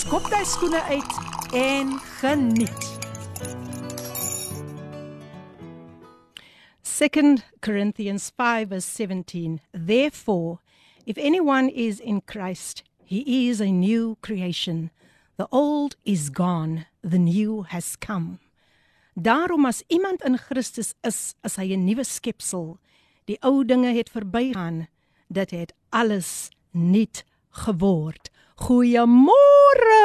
skop jy skoene uit en geniet. 2 Corinthians 5 verse 17 Therefore if anyone is in Christ he is a new creation the old is gone the new has come Daarom as iemand in Christus is, is hy 'n nuwe skepsel. Die ou dinge het verbygaan. Dit het alles nuut geword. Goeiemôre.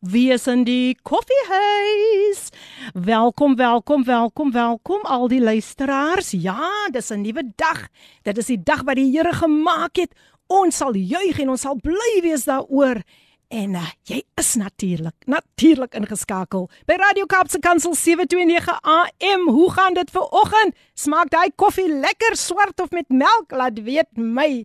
Wie is in die koffiehuis? Welkom, welkom, welkom, welkom al die luisteraars. Ja, dis 'n nuwe dag. Dit is die dag wat die Here gemaak het. Ons sal juig en ons sal bly wees daaroor. En uh, jy is natuurlik, natuurlik ingeskakel by Radio Kaapse Kansel 729 AM. Hoe gaan dit vir oggend? Smaak daai koffie lekker swart of met melk? Laat weet my.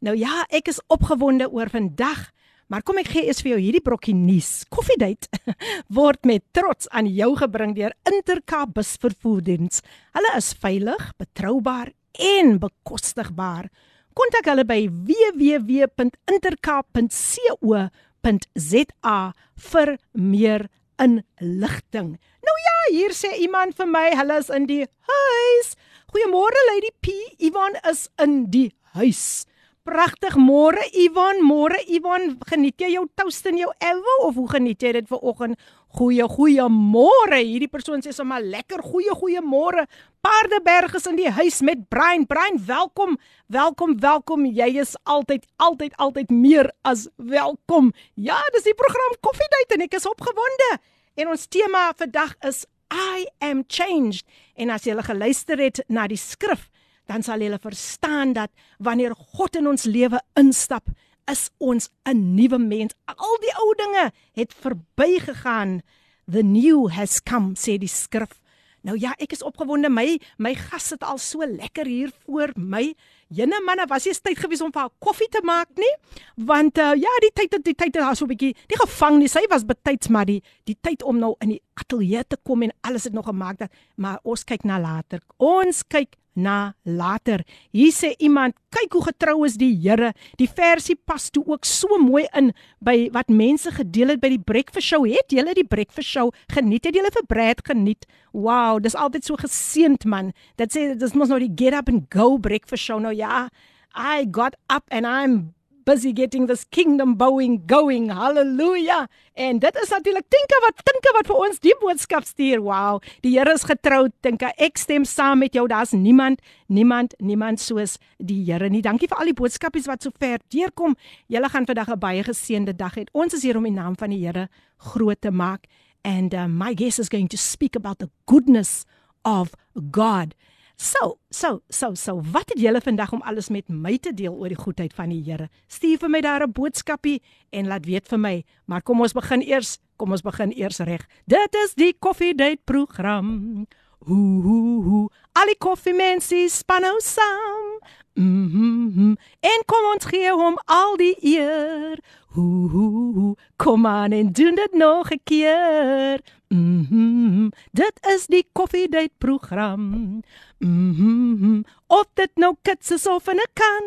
Nou ja, ek is opgewonde oor vandag. Maar kom ek gee eers vir jou hierdie brokkie nuus. Koffiedייט word met trots aan jou gebring deur Intercape bus vervoerdiens. Hulle is veilig, betroubaar en bekostigbaar. Kontak hulle by www.intercape.co www.za vir meer inligting. Nou ja, hier sê iemand vir my, hulle is in die huis. Goeiemôre Lady P. Ivan is in die huis. Pragtig môre Ivan, môre Ivan, geniet jy jou toast en jou elwe of hoe geniet jy dit vir oggend? Goeie goeie môre. Hierdie persoon sê sommer lekker goeie goeie môre. Paardeberg is in die huis met Brian. Brian, welkom. Welkom, welkom. Jy is altyd altyd altyd meer as welkom. Ja, dis die program Koffiedייט en ek is opgewonde. En ons tema vandag is I am changed. En as jy geluister het na die skrif, dan sal jy verstaan dat wanneer God in ons lewe instap, is ons 'n nuwe mens. Al die ou dinge het verbygegaan. The new has come, sê die skrif. Nou ja, ek is opgewonde. My my gas sit al so lekker hier voor my. Jene manne, was jy tyd gewees om vir haar koffie te maak nie? Want uh, ja, die tyd die tyd het haar so 'n bietjie nie gevang nie. Sy was betyds maar die die tyd om nou in die ateljee te kom en alles het nog gemaak dat maar ons kyk na later. Ons kyk na later. Hier sê iemand, kyk hoe getrou is die Here. Die versie pas toe ook so mooi in by wat mense gedeel het by die breakfast show. Het julle die breakfast show geniet? Het julle vir Brad geniet? Wow, dis altyd so geseend man. Dit sê dis mos nou die get up and go breakfast show nou ja. I got up and I'm busy getting this kingdom bowing going. Hallelujah. En dit is natuurlik Tinka wat Tinka wat vir ons die boodskap stuur. Wow. Die Here is getrou, Tinka. Ek stem saam met jou. Daar's niemand, niemand, niemand soos die Here nie. Dankie vir al die boodskapies wat so ver deurkom. Julle gaan vandag 'n baie geseënde dag hê. Ons is hier om die naam van die Here groot te maak. And uh, my guest is going to speak about the goodness of God. So, so, so, so, wat het julle vandag om alles met my te deel oor die goedheid van die Here? Stuur vir my daar 'n boodskapie en laat weet vir my. Maar kom ons begin eers, kom ons begin eers reg. Dit is die Coffee Date program. Hoo hoo hoo. Al die koffiemense span nou saam. Mm en kom ons gee hom al die eer. Hoo hoo hoo. Kom aan en doen dit nog 'n keer. Mhm. Mm dit is die Coffee Date program. Mhm. Of dit nou kits is of 'n kan.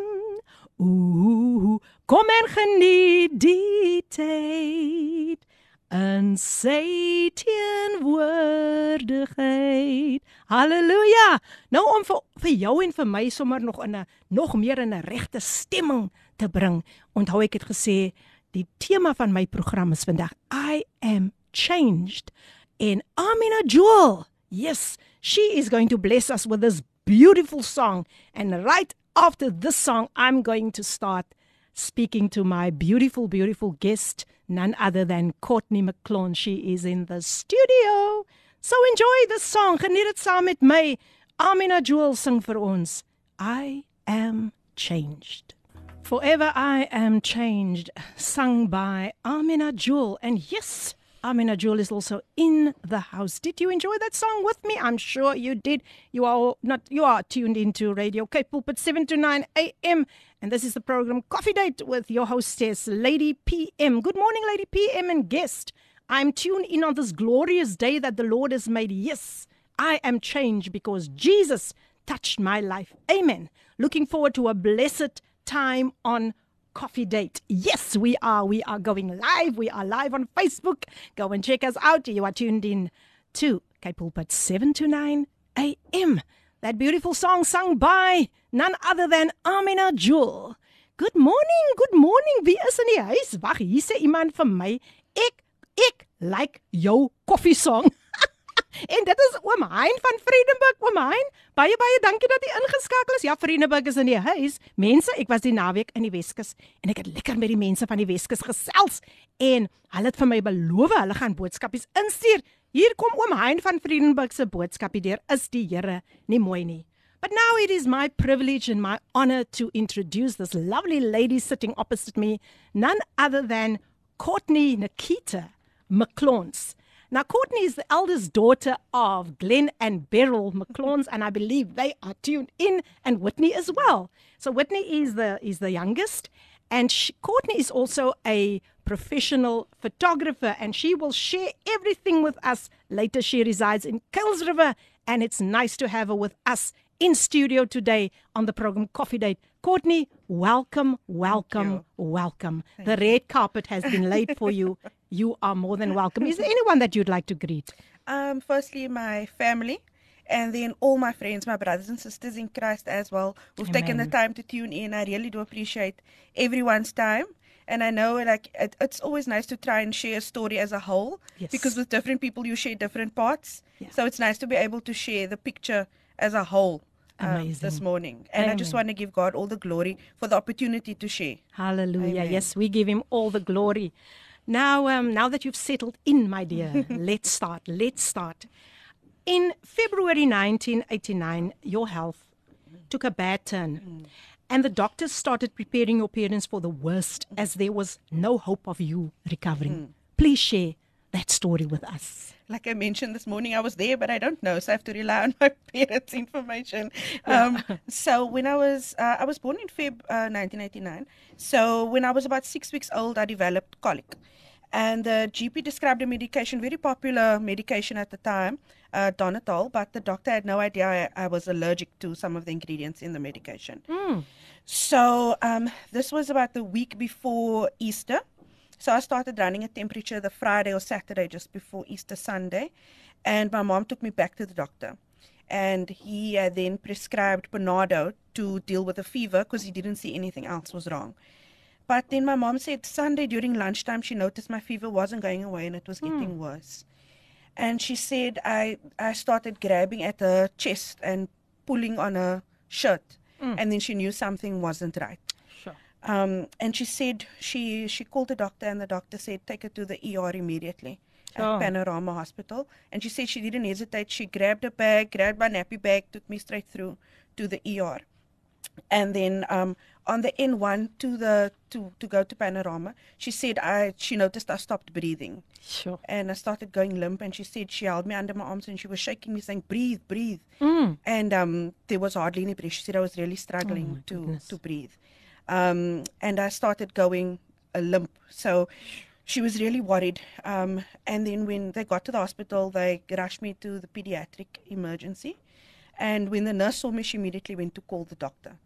Ooh, kom en geniet die tyd. En sê teenwoordigheid. Halleluja. Nou om vir, vir jou en vir my sommer nog in 'n nog meer in 'n regte stemming te bring. Onthou ek het gesê die tema van my program is vandag I am changed. En Amina Jewel. Yes, she is going to bless us with this beautiful song. And right after this song, I'm going to start speaking to my beautiful, beautiful guest, none other than Courtney McClone. She is in the studio. So enjoy this song. Geniet dit saam met my. Amina Jewel sing vir ons. I am changed. Forever I Am Changed, sung by Amina Jewel. And yes, Amina Jewel is also in the house. Did you enjoy that song with me? I'm sure you did. You are not you are tuned into Radio Cape Pulpit 7 to 9 a.m. And this is the program Coffee Date with your hostess, Lady PM. Good morning, Lady PM and guest. I'm tuned in on this glorious day that the Lord has made. Yes, I am changed because Jesus touched my life. Amen. Looking forward to a blessed time on Coffee Date. Yes, we are. We are going live. We are live on Facebook. Go and check us out. You are tuned in to Cape Pulpit 7 to 9 a.m. That beautiful song sung by none other than Amina Jewel. Good morning, good morning. Wie is in die huis? Wag, hier sê iemand vir my. Ek ek like jou koffiesong. En dit is oom Hein van Vredenburg, oom Hein. Baie baie dankie dat jy ingeskakel is. Ja, Vredenburg is in die huis. Mense, ek was die naweek in die Weskus en ek het lekker met die mense van die Weskus gesels en hulle het vir my beloof hulle gaan boodskapies instuur. Hier kom oom Hein van Vredenburg se boodskapie deur. Is die Here nie mooi nie? But now it is my privilege and my honor to introduce this lovely lady sitting opposite me, none other than Courtney Nikita McClons. Now, Courtney is the eldest daughter of Glenn and Beryl Maclons, and I believe they are tuned in, and Whitney as well. So Whitney is the is the youngest, and she, Courtney is also a professional photographer, and she will share everything with us later. She resides in Kuils River, and it's nice to have her with us in studio today on the program Coffee Date. Courtney, welcome, welcome, welcome. Thank the red carpet has been laid for you. You are more than welcome. Is there anyone that you'd like to greet? Um, firstly, my family, and then all my friends, my brothers and sisters in Christ as well, who've taken the time to tune in. I really do appreciate everyone's time. And I know, like, it, it's always nice to try and share a story as a whole, Yes. because with different people you share different parts. Yeah. So it's nice to be able to share the picture as a whole um, this morning. And I just want to give God all the glory for the opportunity to share. Hallelujah. Amen. Yes, we give him all the glory. Now, um, now that you've settled in, my dear, let's start. Let's start. In February 1989, your health took a bad turn, and the doctors started preparing your parents for the worst as there was no hope of you recovering. Please share that story with us. Like I mentioned this morning, I was there, but I don't know, so I have to rely on my parents' information. Um, so when I was, uh, I was born in Feb uh, 1989. So when I was about six weeks old, I developed colic, and the GP described a medication, very popular medication at the time, uh, Donnatal, but the doctor had no idea I, I was allergic to some of the ingredients in the medication. So um, this was about the week before Easter. So I started running a temperature the Friday or Saturday just before Easter Sunday, and my mom took me back to the doctor, and he uh, then prescribed Panado to deal with the fever because he didn't see anything else was wrong. But then my mom said Sunday during lunchtime she noticed my fever wasn't going away and it was getting worse. And she said I I started grabbing at her chest and pulling on her shirt, and then she knew something wasn't right. Um, and she said she she called the doctor, and the doctor said take her to the ER immediately Sure. at Panorama Hospital. And she said she didn't hesitate. She grabbed a bag, grabbed my nappy bag, took me straight through to the ER. And then um, on the N1 to the to to go to Panorama, she said I she noticed I stopped breathing Sure. and I started going limp. And she said she held me under my arms and she was shaking me, saying, "Breathe, breathe." Mm. And um, there was hardly any breath. She said I was really struggling Oh to goodness. to breathe. Um, and I started going a limp. So she was really worried. Um, and then when they got to the hospital, they rushed me to the pediatric emergency. And when the nurse saw me, she immediately went to call the doctor.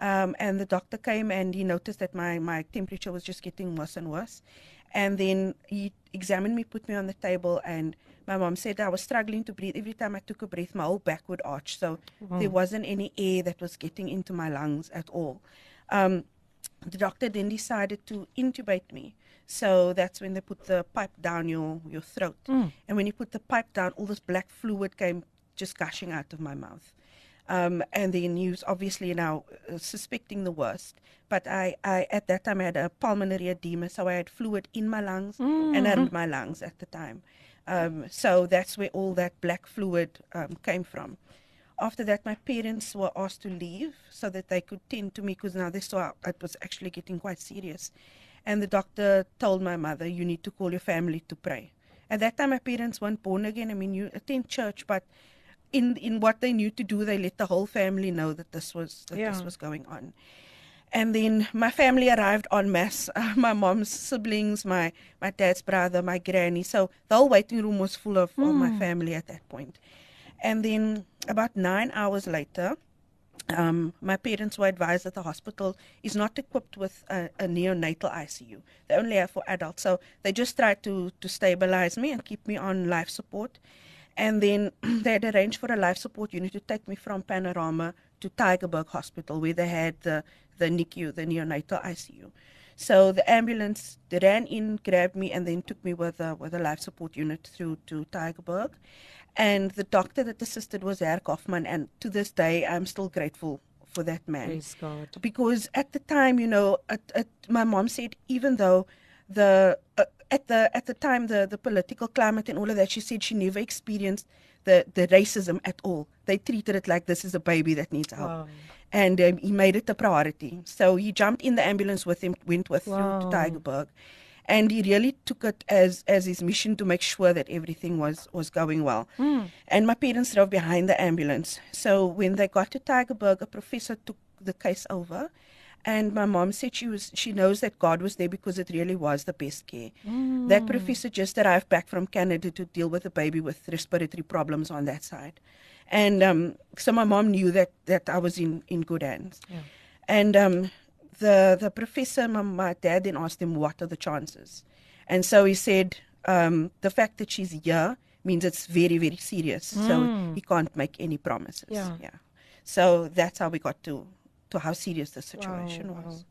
Um, and the doctor came and he noticed that my, my temperature was just getting worse and worse. And then he examined me, put me on the table, and my mom said I was struggling to breathe. Every time I took a breath, my whole back would arch. So there wasn't any air that was getting into my lungs at all. Um, the doctor then decided to intubate me. So that's when they put the pipe down your, your throat. Mm. And when you put the pipe down, all this black fluid came just gushing out of my mouth. Um, and then he was obviously now uh, suspecting the worst. But I, I, at that time, I had a pulmonary edema, so I had fluid in my lungs and in my lungs at the time. Um, so that's where all that black fluid um, came from. After that, my parents were asked to leave so that they could tend to me because now they saw it was actually getting quite serious. And the doctor told my mother, You need to call your family to pray. At that time, my parents weren't born again. I mean, you attend church, but in in what they knew to do, they let the whole family know that this was that this was going on. And then my family arrived en masse. Uh, my mom's siblings, my my dad's brother, my granny. So the whole waiting room was full of, all my family at that point. And then about nine hours later, um, my parents were advised that the hospital is not equipped with a, a neonatal ICU. They only have for adults. So they just tried to, to stabilize me and keep me on life support. And then they had arranged for a life support unit to take me from Panorama to Tygerberg Hospital, where they had the, the NICU, the neonatal ICU. So the ambulance ran in, grabbed me, and then took me with a, with a life support unit through to Tygerberg. And the doctor that assisted was Herr Kaufman, and to this day, I'm still grateful for that man Praise God. because at the time, you know, at, at, my mom said even though the uh, at the at the time the the political climate and all of that, she said she never experienced the the racism at all. They treated it like this is a baby that needs help. Wow. And um, he made it a priority. So he jumped in the ambulance with him, went with Wow. through to Tygerberg, and he really took it as as his mission to make sure that everything was was going well. And my parents drove behind the ambulance. So when they got to Tygerberg, a professor took the case over. And my mom said she was she knows that God was there because it really was the best care. That professor just arrived back from Canada to deal with a baby with respiratory problems on that side. And um, so my mom knew that that I was in in good hands. Yeah. And um, the the professor, my, my dad, then asked him what are the chances, and so he said um, the fact that she's here means it's very very serious. So he can't make any promises. Yeah. yeah. So that's how we got to to how serious the situation Wow, wow. was.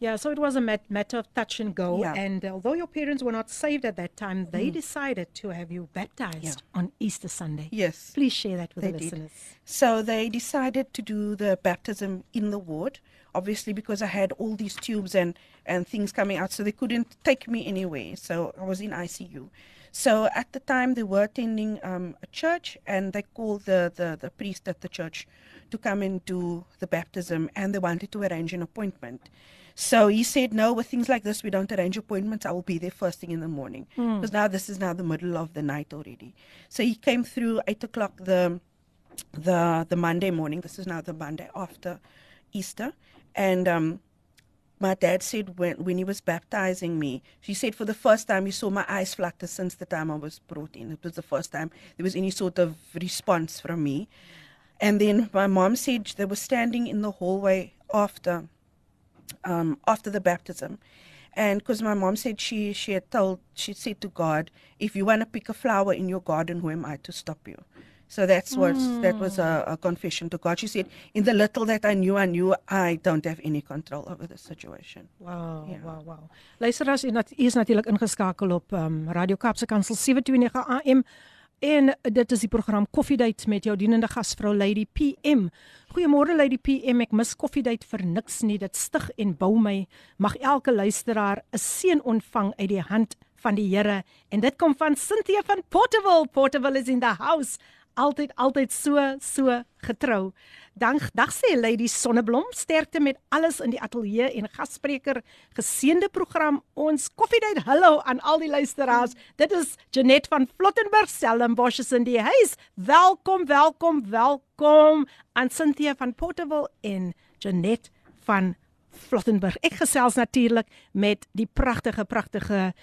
Yeah, so it was a mat- matter of touch and go. Yeah. Mm. And although your parents were not saved at that time, they decided to have you baptized Yeah. on Easter Sunday. Yes. Please share that with They the did. listeners. So they decided to do the baptism in the ward, obviously because I had all these tubes and, and things coming out, so they couldn't take me anywhere. So I was in ICU. So at the time they were attending um, a church and they called the, the, the priest at the church to come and do the baptism and they wanted to arrange an appointment. So he said, no, with things like this, we don't arrange appointments. I will be there first thing in the morning. Because now this is now the middle of the night already. So he came through 8 o'clock the the the Monday morning. This is now the Monday after Easter, and um, my dad said when when he was baptizing me, she said for the first time he saw my eyes flutter since the time I was brought in. It was the first time there was any sort of response from me, and then my mom said they were standing in the hallway after um, after the baptism. And because my mom said she, she had told, she said to God, if you want to pick a flower in your garden, who am I to stop you? So that's what, that was a, a confession to God. She said, in the little that I knew, I knew I don't have any control over the situation. Wow, Ja. wow, wow. Luisteraars, u nat- u is natuurlik ingeskakel op um, Radio Kaapse Kansel 729 AM en dit is die program Koffiedייט met jou dienende gasvrou Lady PM. Goeiemôre Lady PM, ek mis Koffiedייט vir niks nie. Dit stig en bou my. Mag elke luisteraar 'n seën ontvang uit die hand van die Here en dit kom van Cynthia van Portable. Portable is in the house. Altyd altyd so so getrou. Dan dag sê Lady Sonneblom, sterkte met alles in die ateljee en gasspreker. Geseënde program. Ons koffiedייט hallo aan al die luisteraars. Dit is Janet van Flottenburg, Stellenbosch is in die huis. Welkom, welkom, welkom aan Cynthia van Portable en Janet van Flottenburg. Ek gesels natuurlik met die pragtige pragtige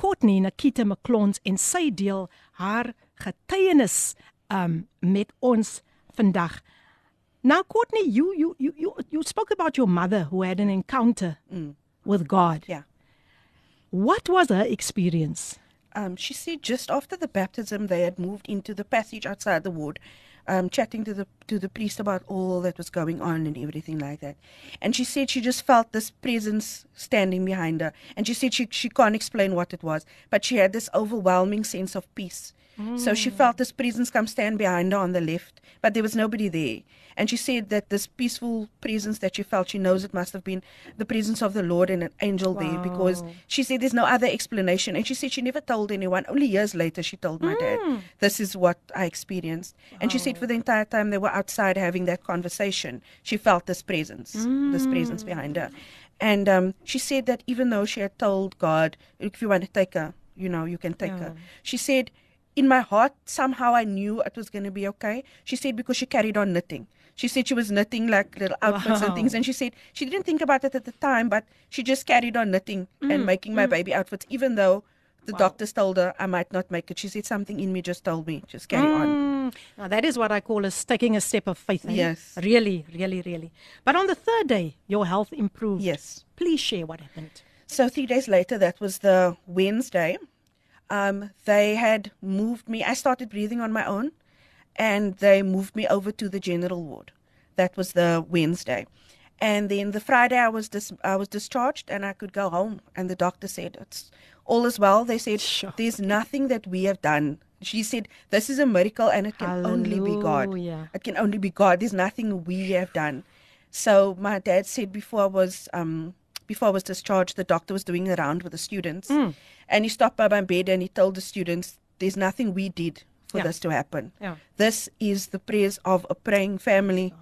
Courtney Nakita McClons en sy deel haar getuienis um met ons vandag. Now Courtney, you you you you, you spoke about your mother who had an encounter with God. Yeah. What was her experience? Um, she said just after the baptism, they had moved into the passage outside the ward, um, chatting to the to the priest about all that was going on and everything like that. And she said she just felt this presence standing behind her. And she said she, she can't explain what it was, but she had this overwhelming sense of peace. So she mm. felt this presence come stand behind her on the left, but there was nobody there. And she said that this peaceful presence that she felt, she knows it must have been the presence of the Lord and an angel there because she said there's no other explanation. And she said she never told anyone. Only years later, she told my dad, mm. this is what I experienced. And she said oh. for the entire time they were outside having that conversation, she felt this presence, this presence mm. behind her. And um, she said that even though she had told God, if you want to take her, you know, you can take her. She said, in my heart, somehow I knew it was going to be okay. She said because she carried on knitting. She said she was knitting like little outfits and things. And she said she didn't think about it at the time, but she just carried on knitting and making my baby outfits, even though the doctors told her I might not make it. She said something in me just told me, just carry on. Mm, now that is what I call as taking a step of faith. eh? Yes. Really, really, really. But on the third day, your health improved. Yes. Please share what happened. So three days later, that was the Wednesday, um, they had moved me. I started breathing on my own, and they moved me over to the general ward. That was the Wednesday, and then the Friday I was dis- I was discharged and I could go home. And the doctor said it's all is well. They said Sure. there's nothing that we have done. She said this is a miracle and it can only be God. It can only be God. There's nothing we have done. So my dad said before I was um before I was discharged, the doctor was doing a round with the students, Mm. and he stopped by my bed and he told the students, "There's nothing we did for Yeah. this to happen. Yeah. This is the prayers of a praying family."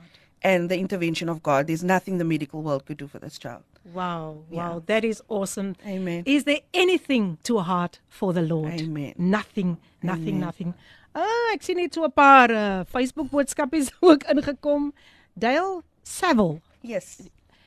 And the intervention of God. There's nothing the medical world could do for this child. Wow, Yeah. wow, that is awesome. Amen. Is there anything too hard for the Lord? Amen. Nothing, nothing, Amen. nothing. Ah, ek sien net so 'n paar uh, Facebook boodskapies ook ingekom. Dale Saville Yes.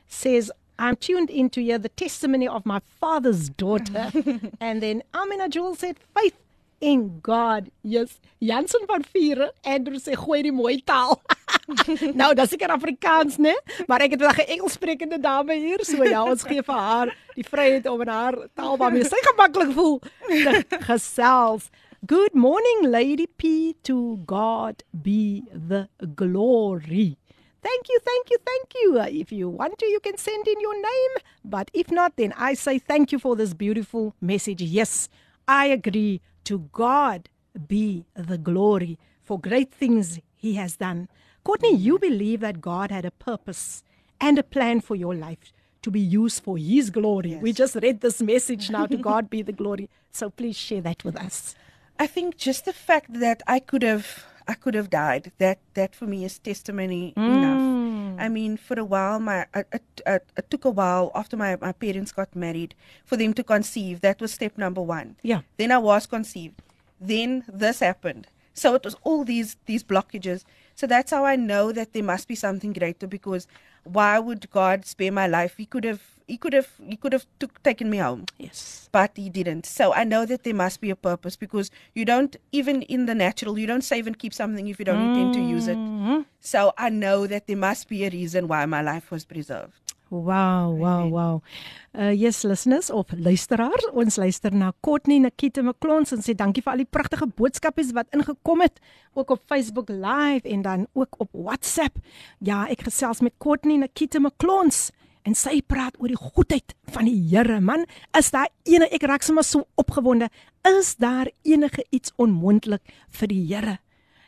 says, I'm tuned in to hear the testimony of my father's daughter. and then Amina Jewel said, faith in God. Yes. Jansen van Vieren, Andrew sê gooi die mooi taal. nou, dis seker Afrikaans, né? Maar ek het vandag 'n Engelssprekende dame hier, so ja, ons gee vir haar die vryheid om in haar taal waarmee sy gemaklik voel te gesels. Good morning, Lady P. To God be the glory. Thank you, thank you, thank you. Uh, if you want to, you can send in your name. But if not, then I say thank you for this beautiful message. Yes, I agree. To God be the glory for great things He has done. Courtney, you believe that God had a purpose and a plan for your life to be used for His glory. We just read this message now to God be the glory. So please share that with us. I think just the fact that I could have I could have died that that for me is testimony enough. Mm. I mean, for a while, my it took a while after my my parents got married for them to conceive. That was step number one. Yeah. Then I was conceived. Then this happened. So it was all these these blockages. So that's how I know that there must be something greater because why would God spare my life? He could have he could have he could have took, taken me home Yes. but he didn't. So I know that there must be a purpose because you don't, even in the natural, you don't save and keep something if you don't intend to use it. Mm-hmm. So I know that there must be a reason why my life was preserved. Wow, wow, wow. Uh yes listeners of luisteraars, ons luister na Courtney Nikita McClons en sê dankie vir al die pragtige boodskapies wat ingekom het ook op Facebook Live en dan ook op WhatsApp. Ja, ek gesels met Courtney Nikita McClons en sy praat oor die goedheid van die Here. Man, is daar enige ek raak sommer so opgewonde. Is daar enige iets onmoontlik vir die Here?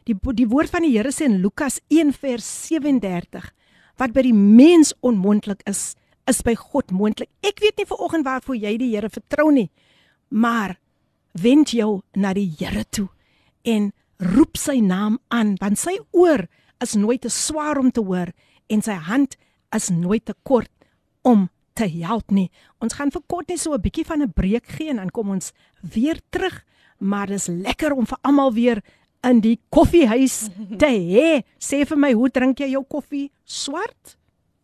Die die woord van die Here sê in Lukas 1 vers 37 wat by die mens onmoontlik is, is by God moontlik. Ek weet nie vanoggend waarvoor jy die Here vertrou nie, maar wend jou na die Here toe en roep sy naam aan, want sy oor is nooit te swaar om te hoor en sy hand is nooit te kort om te help nie. Ons gaan vir kort net so 'n bietjie van 'n breek gee en dan kom ons weer terug, maar dis lekker om vir almal weer in die koffiehuis te hê. Sê vir my, hoe drink jy jou koffie? Swart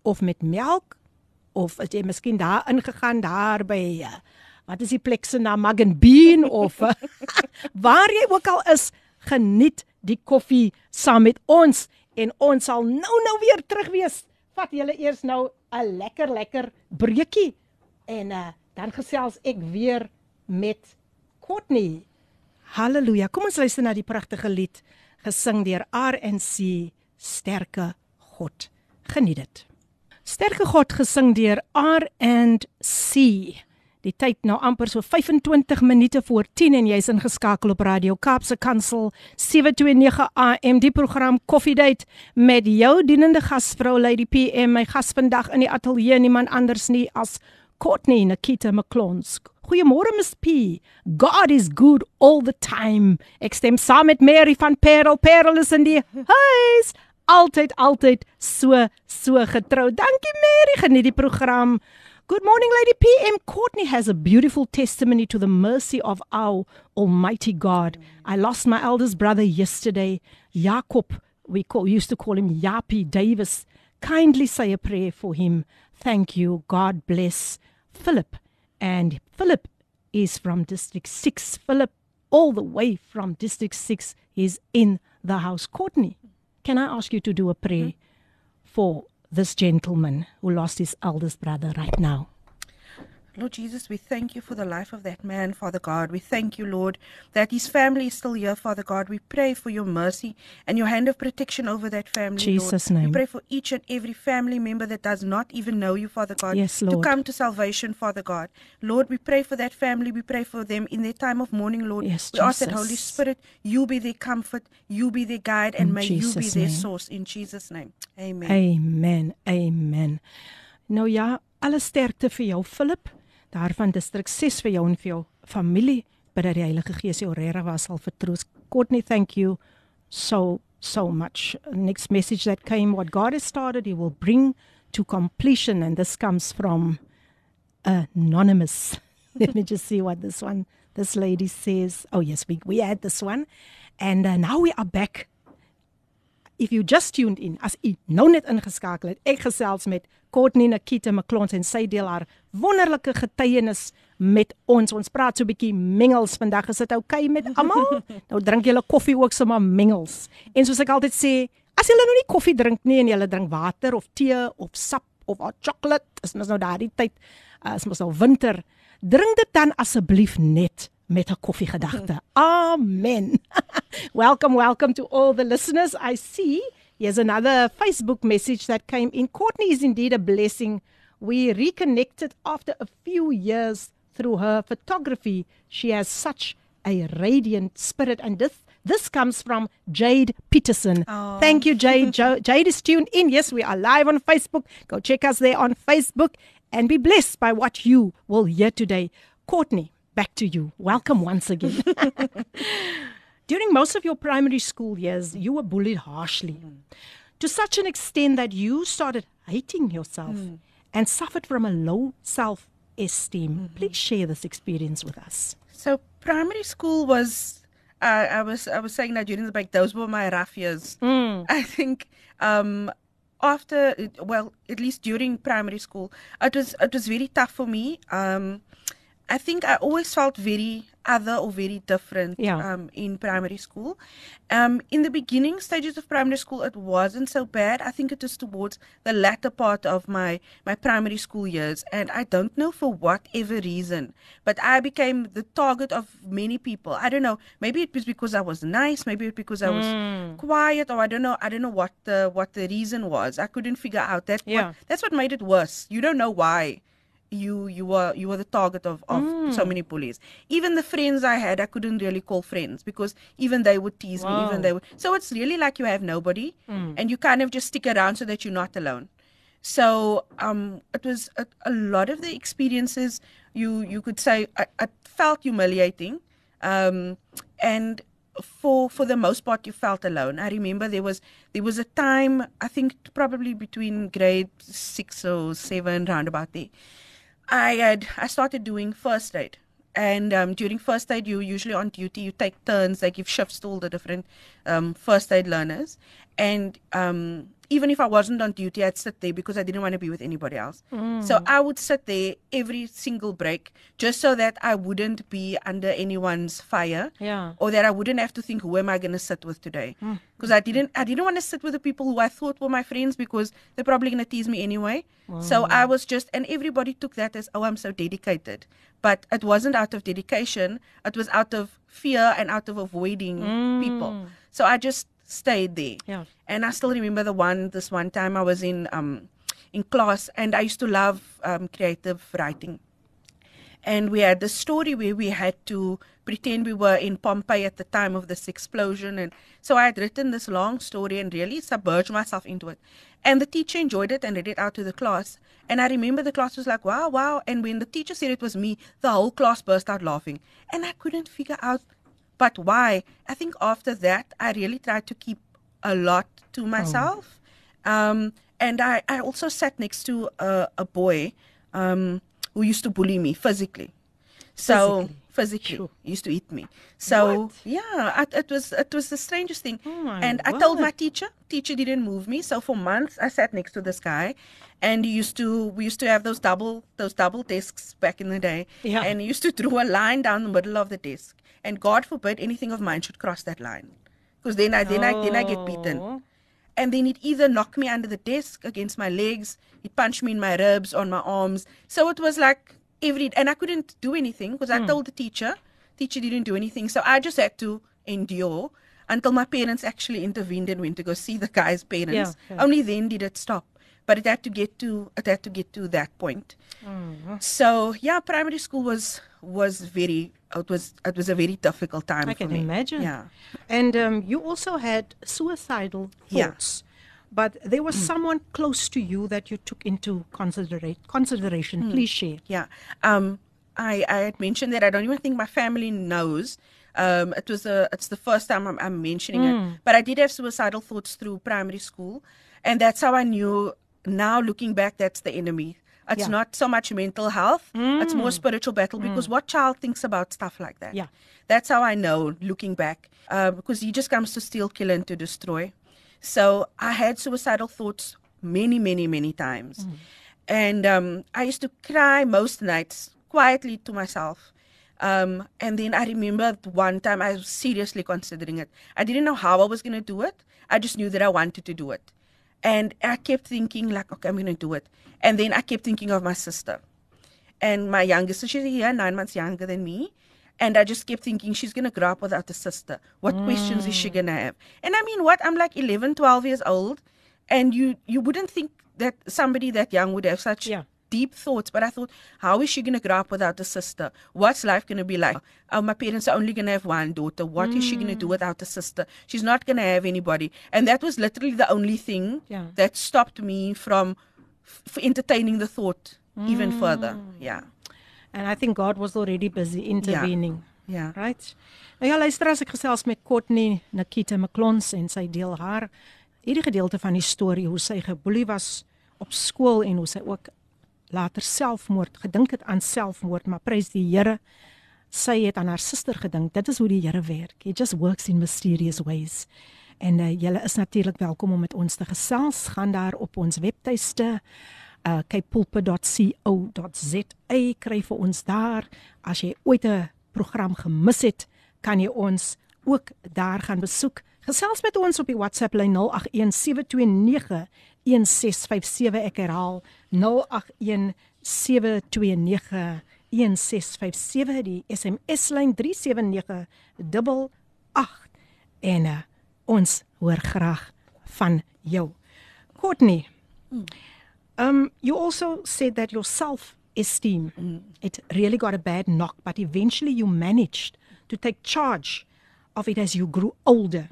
of met melk? Of as jy miskien daar ingegaan daar by uh, wat is die plek se naam Mug and Bean of uh, waar jy ook al is, geniet die koffie saam met ons en ons sal nou nou weer terug wees. Vat julle eers nou 'n lekker lekker breekie en uh, dan gesels ek weer met Courtney. Halleluja. Kom ons luister na die pragtige lied gesing deur RNC sterke God. Geniet dit. Sterke God gesing deur R&C. Die tyd nou amper so 25 minute voor 10 en jy's ingeskakel op Radio Kaapse Kansel 729 AM die program Coffee Date met jou dienende gasvrou Lady PM my gas vandag in die ateljee niemand anders nie as Courtney Nikita McClons. Goeiemôre Miss P. God is good all the time. Ek stem saam met Mary van Parel. Parel is in die huis. Altyd altyd so so getrou. Dankie Mary, geniet die program. Good morning Lady PM. Courtney has a beautiful testimony to the mercy of our almighty God. I lost my eldest brother yesterday, Jacob. We call used to call him Yapi Davis. Kindly say a prayer for him. Thank you. God bless Philip. And Philip is from District 6. Philip, all the way from District 6, is in the house. Courtney, can I ask you to do a prayer hmm? for this gentleman who lost his eldest brother right now? Lord Jesus, we thank you for the life of that man, Father God. We thank you, Lord, that his family is still here, Father God. We pray for your mercy and your hand of protection over that family. Jesus' Lord. name. We pray for each and every family member that does not even know you, Father God, Yes, Lord. to come to salvation, Father God. Lord, we pray for that family. We pray for them in their time of mourning, Lord. Yes, we ask that Holy Spirit, you be their comfort, you be their guide, and In may you be Jesus' their name. source. In Jesus' name. Amen. Amen. Amen. Nou ja, alle sterkte vir jou Philip, daar van distrik 6 vir jou en vir jou familie, bid dat die Heilige Gees jou was sal vertroos. Courtney, thank you so so much. Next message that came what God has started, he will bring to completion and this comes from anonymous. Let me just see what this one this lady says. Oh yes, we we had this one. And uh, now we are back If you just tuned in, as u nou net ingeskakel het, ek gesels met Courtney Nikita McClons en sy deel haar wonderlike getuienis met ons. Ons praat so 'n bietjie mengels vandag. Is dit oukei okay met almal? nou drink julle koffie ook sommer mengels. En soos ek altyd sê, as julle nou nie koffie drink nie en julle drink water of tee of sap of hot chocolate, is mos nou daardie tyd, uh, is mos nou winter, drink dit dan asseblief net met 'n koffiegedagte. Amen. welcome, welcome to all the listeners. I see here's another Facebook message that came in. Courtney is indeed a blessing. We reconnected after a few years through her photography. She has such a radiant spirit and this this comes from Jade Peterson. Oh. Thank you, Jade. Jade is tuned in. Yes, we are live on Facebook. Go check us there on Facebook and be blessed by what you will hear today. Courtney, back to you. Welcome once again. During most of your primary school years, you were bullied harshly to such an extent that you started hating yourself and suffered from a low self esteem. Please share this experience with us. So primary school was uh, I was I was saying that during the break those were my rough years. I think um after well at least during primary school it was it was very tough for me. Um I think I always felt very other or very different Yeah. um, in primary school. Um, in the beginning stages of primary school, it wasn't so bad. I think it was towards the latter part of my, my primary school years. And I don't know for whatever reason, but I became the target of many people. I don't know. Maybe it was because I was nice. Maybe it because I was quiet, or I don't know. I don't know what the what the reason was. I couldn't figure out that. Yeah. What, that's what made it worse. You don't know why you you were you were the target of, of so many bullies. Even the friends I had, I couldn't really call friends because even they would tease me. Even they would. So it's really like you have nobody, and you kind of just stick around so that you're not alone. So um, it was a, a lot of the experiences. You you could say I, I felt humiliating, um, and for for the most part you felt alone. I remember there was there was a time I think probably between grade six or seven round about there. I had I started doing first aid. And um, during first aid, you usually on duty. You take turns. like shifts to all the different um, first aid learners. And um, even if I wasn't on duty, I'd sit there because I didn't want to be with anybody else. Hmm. So I would sit there every single break just so that I wouldn't be under anyone's fire Yeah. or that I wouldn't have to think who am I going to sit with today hmm. because I didn't I didn't want to sit with the people who I thought were my friends because they're probably going to tease me anyway. So hmm. I was just and everybody took that as oh I'm so dedicated. But it wasn't out of dedication, it was out of fear and out of avoiding people. So I just stayed there. Yeah. And I still remember the one this one time I was in um in class and I used to love um creative writing. And we had this story where we had to pretend we were in Pompeii at the time of this explosion. And so I had written this long story and really submerged myself into it. And the teacher enjoyed it and read it out to the class. And I remember the class was like, wow, wow. And when the teacher said it was me, the whole class burst out laughing. And I couldn't figure out, but why? I think after that, I really tried to keep a lot to myself. Um, and I, I also sat next to a, a boy um, who used to bully me physically. So Physically? physically, Sure. used to hit me. So What? yeah, it, it was it was the strangest thing. Oh and I told my teacher. Teacher didn't move me. So for months, I sat next to this guy, and he used to we used to have those double those double desks back in the day. Yeah. And he used to draw a line down the middle of the desk, and God forbid anything of mine should cross that line, because then I then I then I get beaten Oh. and then he'd either knock me under the desk against my legs, he'd punch me in my ribs, on my arms. So it was like every, and I couldn't do anything because Hmm. I told the teacher. Teacher didn't do anything, so I just had to endure until my parents actually intervened and went to go see the guy's parents. Yeah, yeah. Only then did it stop. But it had to get to it had to get to that point. Mm-hmm. So yeah, primary school was was very it was it was a very difficult time I can me. imagine. Yeah. And um, you also had suicidal Yeah. thoughts. But there was someone close to you that you took into considerate, consideration. Please share. Yeah. Um, I, I had mentioned that I don't even think my family knows. Um, it was a, it's the first time I'm, I'm mentioning it. But I did have suicidal thoughts through primary school, and that's how I knew. Now looking back, that's the enemy. It's Yeah. not so much mental health; it's more spiritual battle. Because what child thinks about stuff like that? Yeah. That's how I know looking back, uh, because he just comes to steal, kill, and to destroy. So I had suicidal thoughts many, many, many times. And um, I used to cry most nights quietly to myself. Um, and then I remember one time I was seriously considering it. I didn't know how I was going to do it. I just knew that I wanted to do it. And I kept thinking, like, okay, I'm going to do it. And then I kept thinking of my sister and my youngest sister, she's a year, nine months younger than me. And I just kept thinking, she's going to grow up without a sister. What questions is she mm. going to have? And I mean, what? I'm like 11, 12 years old. And you, you wouldn't think that somebody that young would have such Yeah. Deep thoughts. But I thought, how is she going to grow up without a sister? What's life going to be like? Oh, my parents are only going to have one daughter. What is she going to do hmm. without a sister? She's not going to have anybody. And that was literally the only thing Yeah. that stopped me from f- entertaining the thought even further. Hmm. Yeah. And I think God was already busy intervening. Ja. Right. Nou ja, luister as ek gesels met Courtney Nikita Maclons en sy deel haar hierdie gedeelte van die storie hoe sy geboelie was op skool en hoe sy ook later selfmoord gedink het aan selfmoord, maar prys die Here sy het aan haar suster gedink. Dit is hoe die Here werk. He just works in mysterious ways. En uh, julle is natuurlik welkom om met ons te gesels. Gaan daar op ons webtuiste uh kypulpe.co.za kry vir ons daar. As jy ooit 'n program gemis het, kan jy ons ook daar gaan besoek. Gesels met ons op die WhatsApp lyn 0817291657 ek herhaal 0817291657 die SMS lyn 37988 en uh, ons hoor graag van jou. Courtney Um, you also said that your self-esteem it really got a bad knock, but eventually you managed to take charge of it as you grew older.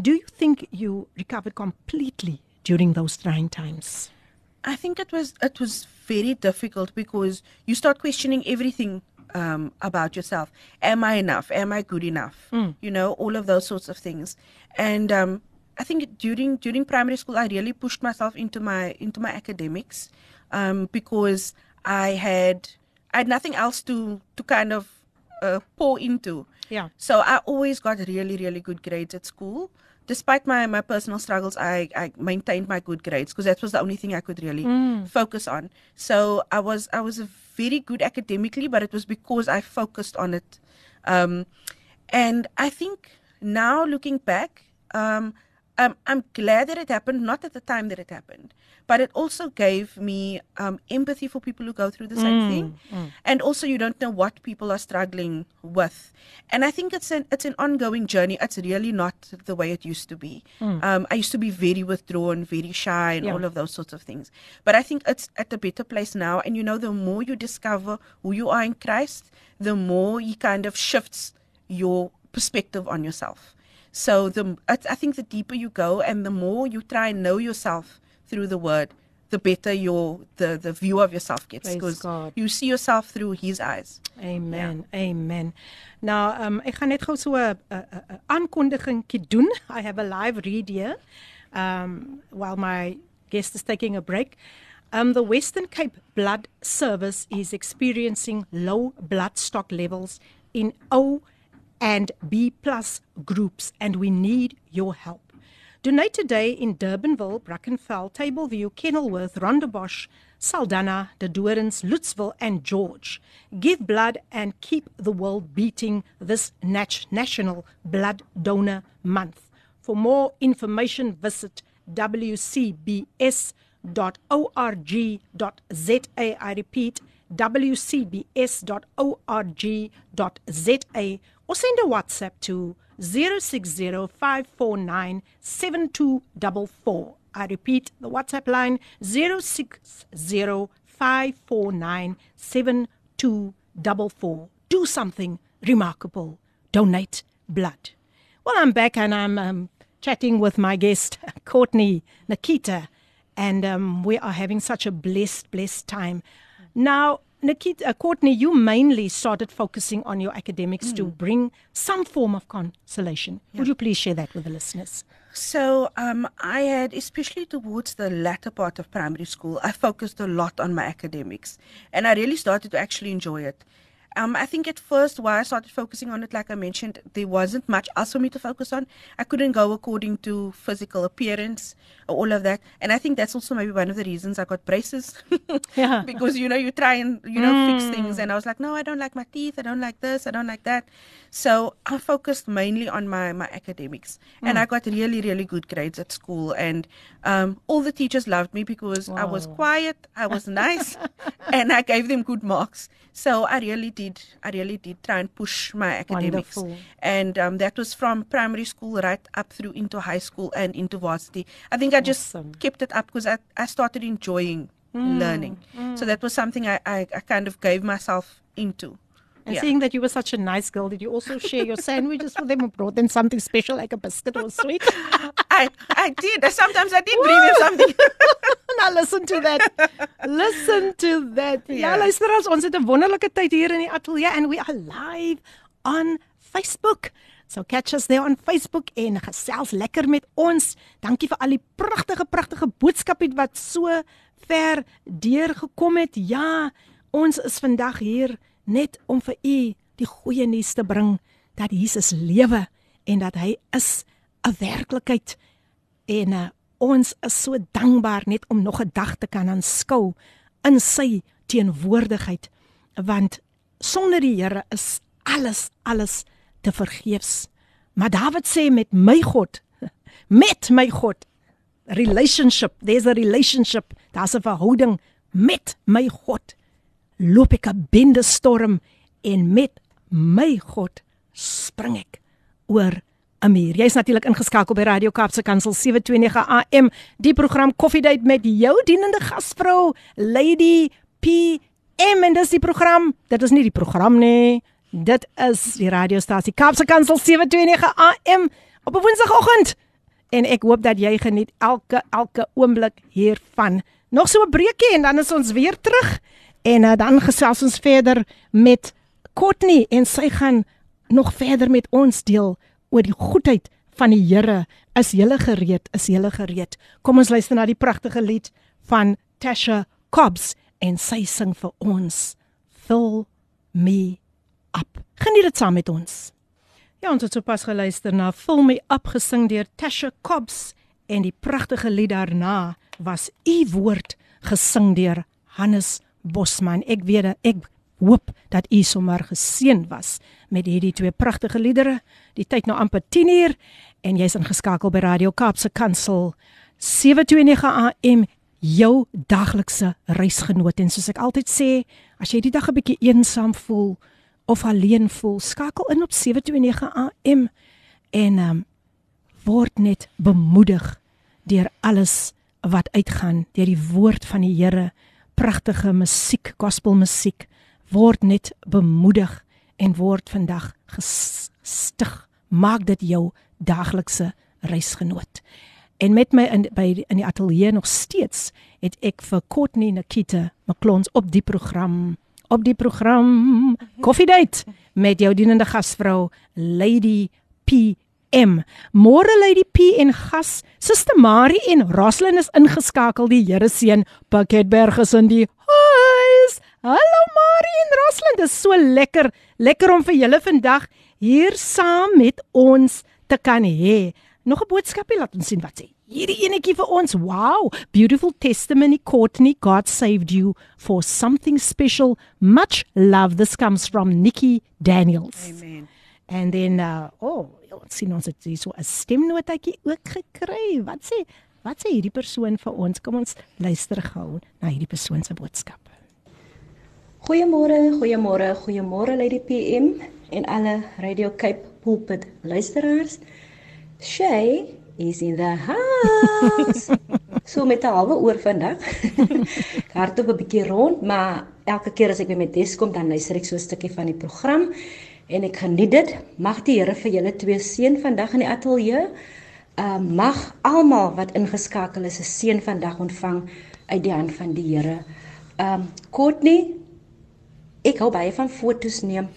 Do you think you recovered completely during those trying times? I think it was it was very difficult because you start questioning everything um, about yourself. Am I enough? Am I good enough? You know, all of those sorts of things. And um, I think during during primary school, I really pushed myself into my into my academics um, because I had I had nothing else to to kind of uh, pour into. Yeah. So I always got really, really good grades at school. Despite my, my personal struggles, I, I maintained my good grades because that was the only thing I could really focus on. So I was I was very good academically, but it was because I focused on it. Um, and I think now looking back, um, um, I'm glad that it happened, not at the time that it happened, but it also gave me um, empathy for people who go through the same Mm, thing, mm. and also you don't know what people are struggling with, and I think it's an it's an ongoing journey. It's really not the way it used to be. Um, I used to be very withdrawn, very shy, and Mm. Yeah. all of those sorts of things, but I think it's at a better place now. And you know, the more you discover who you are in Christ, the more he kind of shifts your perspective on yourself. So the I think the deeper you go and the more you try and know yourself through the word, the better your the the view of yourself gets because you see yourself through his eyes. Amen. Amen. Nou, um, ek gaan net gou so 'n 'n- 'n aankondigingkie doen. I have a live read here. Um while my guest is taking a break. Um the Western Cape Blood Service is experiencing low blood stock levels in O and B plus groups and we need your help. Donate today in Durbanville, Brackenfell, Tableview, Kenilworth, Rondebosch, Saldanha, De Doorns, Lutzville, and George. Give blood and keep the world beating this nat- National Blood Donor Month. For more information, visit wcbs.org.za. I repeat, wcbs.org.za or send a WhatsApp to 0605497244. I repeat, the WhatsApp line 0605497244. Do something remarkable. Donate blood. Well, I'm back and I'm um, chatting with my guest, Courtney Nikita, and um, we are having such a blessed, blessed time. Now, Nikita, uh, Courtney, you mainly started focusing on your academics to bring some form of consolation. Would you please share that with the listeners? So um, I had, especially towards the latter part of primary school, I focused a lot on my academics, and I really started to actually enjoy it. Um, I think at first, why I started focusing on it, like I mentioned, there wasn't much else for me to focus on. I couldn't go according to physical appearance, or all of that, and I think that's also maybe one of the reasons I got braces. Yeah. because you know you try and you know fix things, and I was like, no, I don't like my teeth, I don't like this, I don't like that. So I focused mainly on my my academics, and I got really really good grades at school, and um, all the teachers loved me because I was quiet, I was nice, and I gave them good marks. So I really did, I really did try and push my academics, Wonderful. and um, that was from primary school right up through into high school and into varsity. I think I just Awesome. kept it up because I, I started enjoying learning. So that was something I, I, I kind of gave myself into. And Yeah. seeing that you were such a nice girl, did you also share your sandwiches with them or brought them something special like a biscuit or a sweet? I, I did. Sometimes I did bring them something. now listen to that. Listen to that. Ja, Ja. luisteraars, ons het 'n wonderlike tyd hier in die ateljee and we are live on Facebook. So catch us there on Facebook en gesels lekker met ons. Dankie vir al die pragtige pragtige boodskappe wat so ver deurgekom het. Ja, ons is vandag hier net om vir u die goeie nuus te bring dat Jesus lewe en dat hy is 'n werklikheid en uh, ons is so dankbaar net om nog 'n dag te kan aanskou in sy teenwoordigheid want sonder die Here is alles alles te vergeefs. Maar Dawid sê met my God, met my God, relationship, there's a relationship, daar's 'n verhouding met my God. Loop ek 'n bende storm en met my God spring ek oor 'n muur. Jy's natuurlik ingeskakel by Radio Kaapse Kansel 729 AM, die program Koffiedייט met jou dienende gasvrou Lady PM en dis die program. Dit is nie die program nie. Dit is die radiostasie Kaapse Kansel 729 AM op 'n woensdagoggend. En ek hoop dat jy geniet elke elke oomblik hiervan. Nog so 'n breekie en dan is ons weer terug. En uh, dan gesels ons verder met Courtney en sy gaan nog verder met ons deel oor die goedheid van die Here. Is jy gereed? Is jy gereed? Kom ons luister na die pragtige lied van Tasha Cobbs en sy sing vir ons Fill me up. Geniet dit saam met ons. Ja, ons het sopas geluister na Fill me up gesing deur Tasha Cobbs en die pragtige lied daarna was U woord gesing deur Hannes Bosman. Ek weet ek hoop dat u sommer geseën was met hierdie twee pragtige liedere. Die tyd nou amper 10uur en jy's ingeskakel by Radio Kaapse Kansel 729 AM jou daglikse reisgenoot en soos ek altyd sê, as jy die dag 'n bietjie eensaam voel of alleen voel, skakel in op 729 AM en um, word net bemoedig deur alles wat uitgaan, deur die woord van die Here, pragtige musiek, gospelmusiek, word net bemoedig en word vandag gestig. Maak dit jou daglikse reisgenoot. En met my in by in die ateljee nog steeds het ek vir Courtney Nikita McClons op die program op die program Coffee Date met jou dienende gasvrou Lady PM. Môre Lady P en gas Suster Marie en Roslyn is ingeskakel die Here seën Pakketberg is in die huis. Hallo Marie en Roslyn, dit is so lekker, lekker om vir julle vandag hier saam met ons te kan hê. Nog 'n boodskapie laat ons sien wat sê. Hierdie enetjie vir ons. Wow, beautiful testimony Courtney, God saved you for something special. Much love. This comes from Nikki Daniels. Amen. And then uh oh, ons sien ons het so 'n stemnotetjie ook gekry. Wat sê wat sê hierdie persoon vir ons? Kom ons luister gou na hierdie persoon se boodskap. Goeiemôre, goeiemôre, goeiemôre Lady PM en alle Radio Cape pulpit luisteraars. Shay is in the house. so met 'n halwe oor vandag. Ek hardop 'n bietjie rond, maar elke keer as ek by my des kom, dan luister ek so 'n stukkie van die program en ek geniet dit. Mag die Here vir julle twee seën vandag in die ateljee. Uh mag almal wat ingeskakel is 'n seën vandag ontvang uit die hand van die Here. Um Courtney, ek hou baie van fotos neem.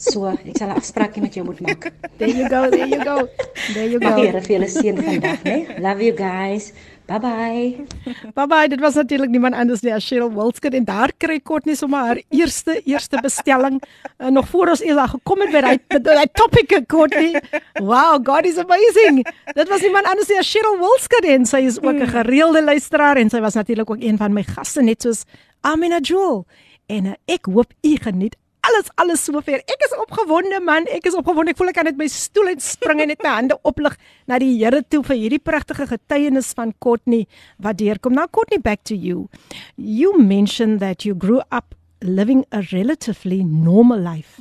So, ek sal 'n afspraakie met jou moet maak. There you go, there you go. There you go. Here vir julle seën vandag, né? Love you guys. Bye bye. Bye bye. Dit was natuurlik niemand anders nie as Cheryl Wilskut en daar kry Courtney sommer haar eerste eerste bestelling uh, nog voor ons eers daar gekom het by daai daai topic Courtney. Wow, God is amazing. Dit was niemand anders nie as Cheryl Wilskut en sy is ook 'n gereelde luisteraar en sy was natuurlik ook een van my gaste net soos Amina Jewel. En ek hoop u geniet alles alles sover. Ek is opgewonde man, ek is opgewonde. Ek voel ek kan net my stoel uit spring en net my hande oplig na die Here toe vir hierdie pragtige getuienis van Courtney wat deurkom. Now Courtney, back to you. You mentioned that you grew up living a relatively normal life,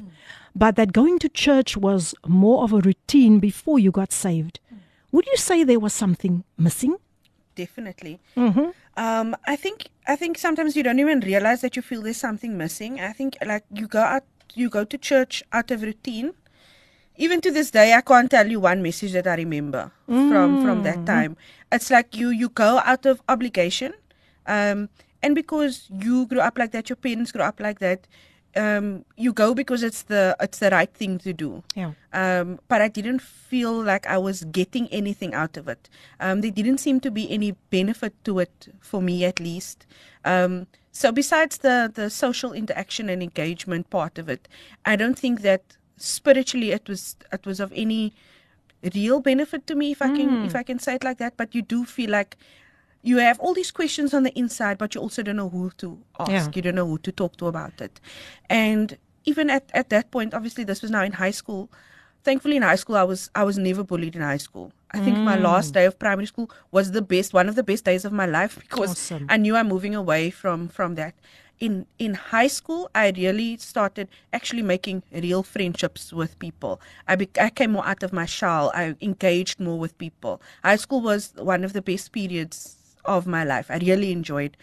but that going to church was more of a routine before you got saved. Would you say there was something missing? Definitely. Mhm. Um, I think I think sometimes you don't even realize that you feel there's something missing. I think like you go out, you go to church out of routine. Even to this day, I can't tell you one message that I remember from from that time. It's like you you go out of obligation, um, and because you grew up like that, your parents grew up like that. Um, you go because it's the it's the right thing to do. Yeah. um, but I didn't feel like I was getting anything out of it. Um, there didn't seem to be any benefit to it for me, at least. Um, so besides the the social interaction and engagement part of it, I don't think that spiritually it was it was of any real benefit to me, if I can if I can say it like that. But you do feel like you have all these questions on the inside, but you also don't know who to ask. Yeah. You don't know who to talk to about it. And even at, at that point, obviously this was now in high school. Thankfully in high school I was I was never bullied in high school. I think my mm. last day of primary school was the best one of the best days of my life because Awesome. I knew I'm moving away from from that. In in high school, I really started actually making real friendships with people. I be, I came more out of my shell. I engaged more with people. High school was one of the best periods of my life. I really enjoyed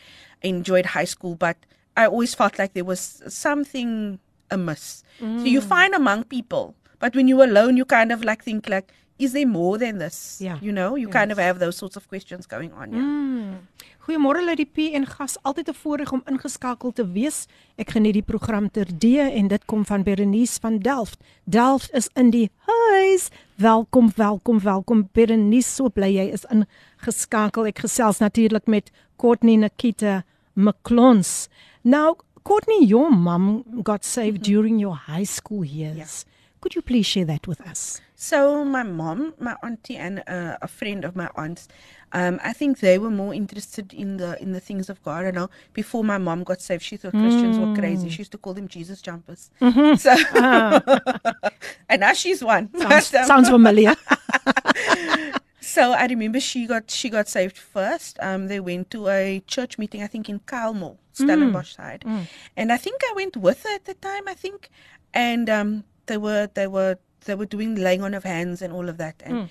enjoyed high school, but I always felt like there was something amiss. So you mm. find among people, but when you're alone, you kind of like think like, is there more than this? Yeah. You know, you kind of have those sorts of questions going on. Yeah. Goeiemôre Lady P en gas, altyd 'n voorreg om ingeskakel te wees. Ek geniet die program terdee en dit kom van Berenice van Delft. Delft is in die huis. Welkom, welkom, welkom Berenice. So bly jy is ingeskakel. Ek gesels natuurlik met Courtney Nikita McClons. Now, Courtney, your mom got saved during your high school years. Could you please share that with us? So my mom, my auntie, and uh, a friend of my aunt's, um, I think they were more interested in the in the things of God. I know before my mom got saved, she thought Christians were crazy. She used to call them Jesus jumpers. So, and now she's one. Sounds, sounds familiar. so I remember she got she got saved first. Um, they went to a church meeting, I think in Kalmel, Stellenbosch side, and I think I went with her at the time. I think, and um, they were they were they were doing laying on of hands and all of that, and.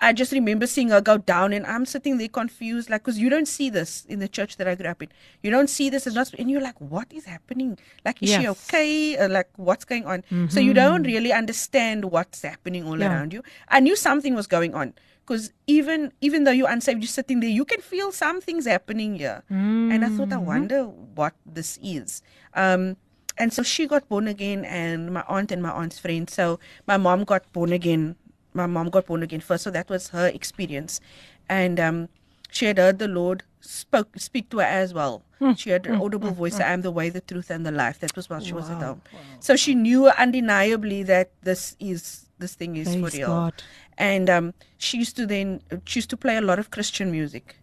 I just remember seeing her go down, and I'm sitting there confused, like, because you don't see this in the church that I grew up in. You don't see this, it's not, and you're like, what is happening? Like, is she okay? Uh, like, what's going on? So you don't really understand what's happening all Yeah. around you. I knew something was going on because even even though you're unsaved, you're sitting there, you can feel some things happening here. And I thought, I wonder what this is. Um, and so she got born again, and my aunt and my aunt's friend. So my mom got born again. My mom got born again first, so that was her experience. And um, she had heard the Lord spoke speak to her as well. She had an audible voice. I am the way, the truth, and the life. That was while she was at home. So she knew undeniably that this is this thing is for real God. and um, she used to then she used to play a lot of Christian music,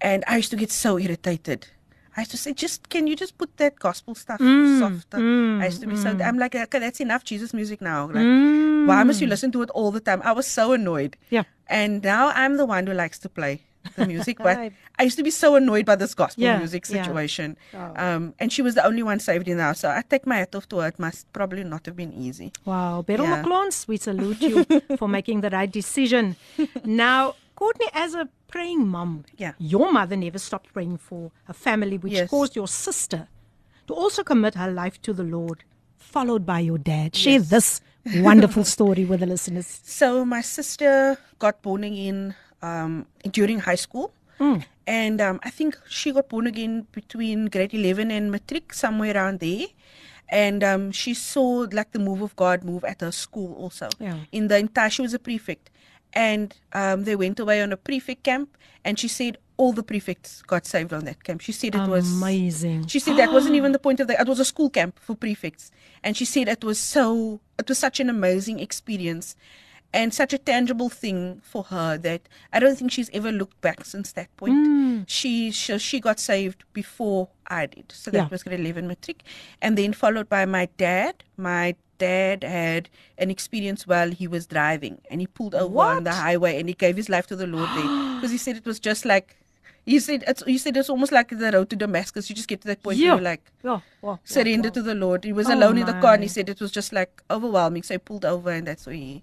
and I used to get so irritated. I used to say, just can you just put that gospel stuff mm, softer? I used mm, to be so. Mm. I'm like, okay, that's enough Jesus music now. Like, why must you listen to it all the time? I was so annoyed. Yeah. And now I'm the one who likes to play the music, but I used to be so annoyed by this gospel Yeah, music yeah. situation. Oh. Um, and she was the only one saved in the house, so I take my hat off to her. It must probably not have been easy. Wow, Beryl Yeah. Maclons, we salute you for making the right decision. Now, Courtney, as a praying mom, Yeah. your mother never stopped praying for her family, which Yes. caused your sister to also commit her life to the Lord, followed by your dad. Share this wonderful story with the listeners. So my sister got born again um, during high school, and um, I think she got born again between grade eleven and matric, somewhere around there. And um, she saw like the move of God move at her school also. Yeah. In the entire, she was a prefect, and um, they went away on a prefect camp, and she said all the prefects got saved on that camp. She said it was Amazing. she said that wasn't even the point of the. It was a school camp for prefects, and she said it was so. It was such an amazing experience, and such a tangible thing for her that I don't think she's ever looked back since that point. She, she she got saved before I did, so that Yeah. was grade eleven matric, and then followed by my dad. My dad had an experience while he was driving, and he pulled over on the highway, and he gave his life to the Lord there because he said it was just like. He said it's he said it's almost like the road to Damascus. You just get to that point Yeah. where you're like Yeah, yeah, surrender yeah, to the Lord. He was Oh, alone in the car and he said it was just like overwhelming. So he pulled over and that's where he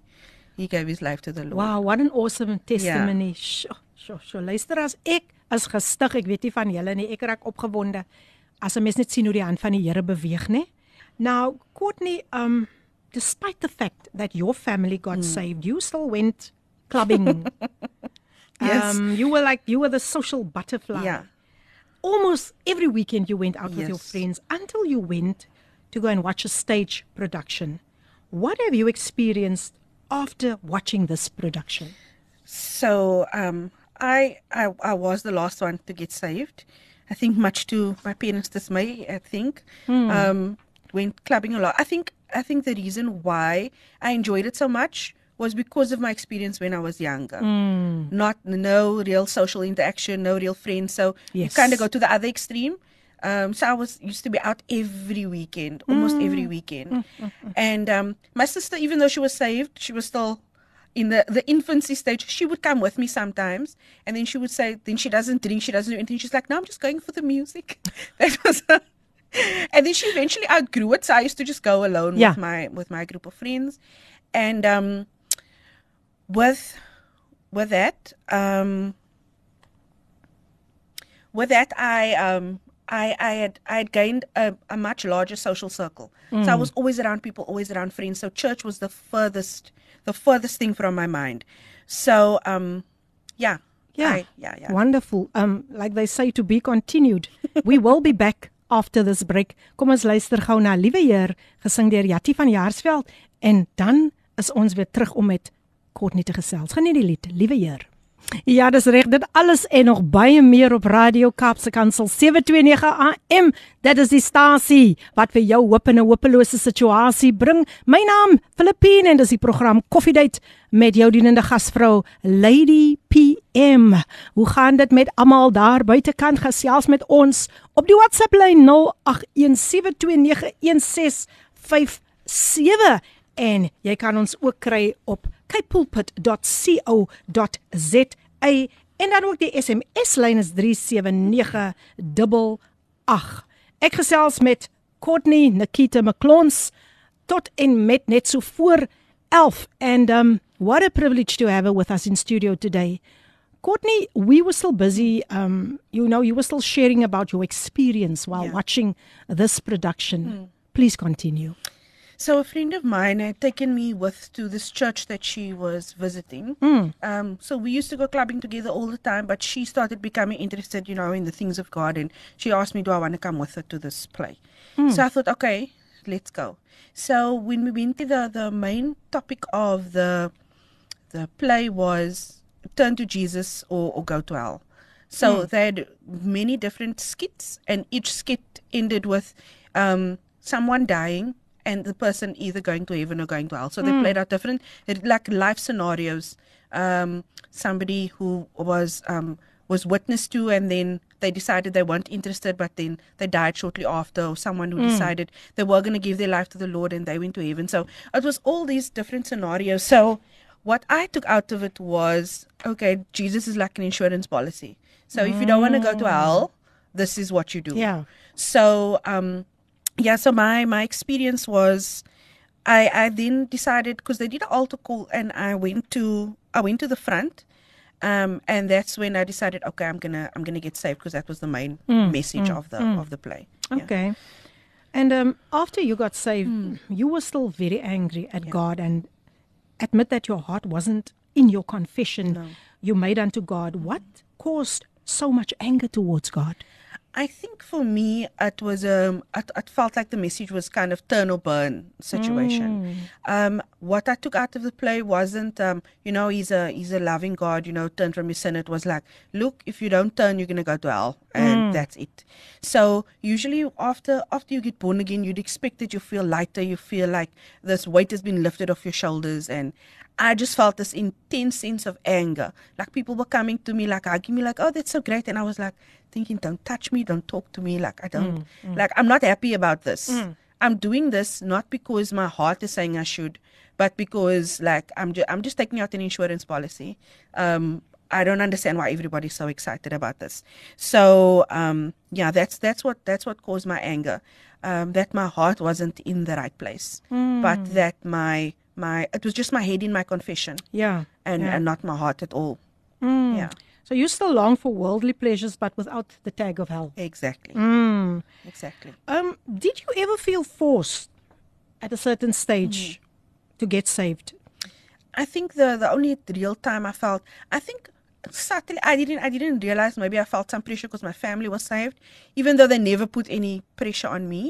he gave his life to the Lord. Wow, what an awesome testimony. Sjoe, sjoe, sjoe. Luister as ek is gestig, ek weet nie van julle nie, ek raak opgewonde as 'n mens net sien hoe die hand van die Here beweeg, nê? Now, Courtney, um despite the fact that your family got saved, you still went clubbing. Yes. Um you were like you were the social butterfly. Yeah. Almost every weekend you went out with your friends until you went to go and watch a stage production. What have you experienced after watching this production? So um I, I I was the last one to get saved. I think much to my parents' dismay, I think. Um went clubbing a lot. I think I think the reason why I enjoyed it so much was because of my experience when I was younger. Not no real social interaction, no real friends. So you kind of go to the other extreme. Um, so I was used to be out every weekend, almost every weekend. And um, my sister, even though she was saved, she was still in the, the infancy stage. She would come with me sometimes, and then she would say, then she doesn't drink, she doesn't do anything. She's like, no, I'm just going for the music. that was. and then she eventually outgrew it, so I used to just go alone Yeah. with my with my group of friends, and um, with with that, um, with that, I um, I I had I had gained a, a much larger social circle. So I was always around people, always around friends. So church was the furthest the furthest thing from my mind. So um, yeah, Yeah. I, yeah, yeah. Wonderful. Um like they say to be continued. We will be back after this break. Kom ons luister gou na Liewe Heer gesing deur Jatti van Jaarsveld en dan is ons weer terug om met Courtney te gesels. Geniet die lied, Liewe Heer. Ja, dis reg. Dit alles en nog baie meer op Radio Kaapse Kansel 729 AM. Dit is die stasie wat vir jou hoop in 'n hopelose situasie bring. My naam Filippine en dis die program Koffiedייט met jou dienende gasvrou Lady PM. Hoe gaan dit met almal daar buitekant gesels met ons op die WhatsApp lyn 0817291657 en jy kan ons ook kry op kpulpit.co.za en dan ook die SMS lyn is 37988. Ek gesels met Courtney Nikita McClons tot en met net so voor 11 and um what a privilege to have her with us in studio today. Courtney, we were still busy um you know you were still sharing about your experience while Yeah. watching this production. Please continue. So a friend of mine had taken me with to this church that she was visiting. Mm. Um, so we used to go clubbing together all the time, but she started becoming interested, you know, in the things of God, and she asked me, "Do I want to come with her to this play?" So I thought, okay, let's go. So when we went to the the main topic of the the play was turn to Jesus or, or go to hell. So they had many different skits, and each skit ended with um, someone dying and the person either going to heaven or going to hell. So they played out different like life scenarios. Um, somebody who was um, was witness to, and then they decided they weren't interested, but then they died shortly after, or someone who decided they were going to give their life to the Lord and they went to heaven. So it was all these different scenarios. So what I took out of it was okay, Jesus is like an insurance policy. So if you don't want to go to hell, this is what you do. Yeah. So um yeah, so my my experience was I I then decided because they did an altar call and I went to I went to the front. Um, and that's when I decided, okay, I'm gonna I'm gonna get saved because that was the main message of the of the play. Yeah. Okay. And um, after you got saved, you were still very angry at God and admit that your heart wasn't in your confession you made unto God. What caused so much anger towards God? I think for me, it was um, it, it felt like the message was kind of turn or burn situation. Um, what I took out of the play wasn't, um, you know, he's a he's a loving God. You know, turn from your sin. It was like, look, if you don't turn, you're gonna go to hell, and that's it. So usually after after you get born again, you'd expect that you feel lighter. You feel like this weight has been lifted off your shoulders, and I just felt this intense sense of anger. Like people were coming to me, like hugging me, like, "Oh, that's so great," and I was like thinking, "Don't touch me, don't talk to me." Like I don't, like I'm not happy about this. I'm doing this not because my heart is saying I should, but because like I'm ju- I'm just taking out an insurance policy. Um, I don't understand why everybody's so excited about this. So um, yeah, that's that's what that's what caused my anger. Um, that my heart wasn't in the right place, but that my my it was just my head in my confession Yeah. and yeah. and not my heart at all. Mm. Yeah, So you still long for worldly pleasures but without the tag of hell. exactly, Mm. exactly. Um did you ever feel forced at a certain stage to get saved? I think the the only real time I felt, I think subtly I didn't I didn't realize maybe I felt some pressure because my family was saved, even though they never put any pressure on me.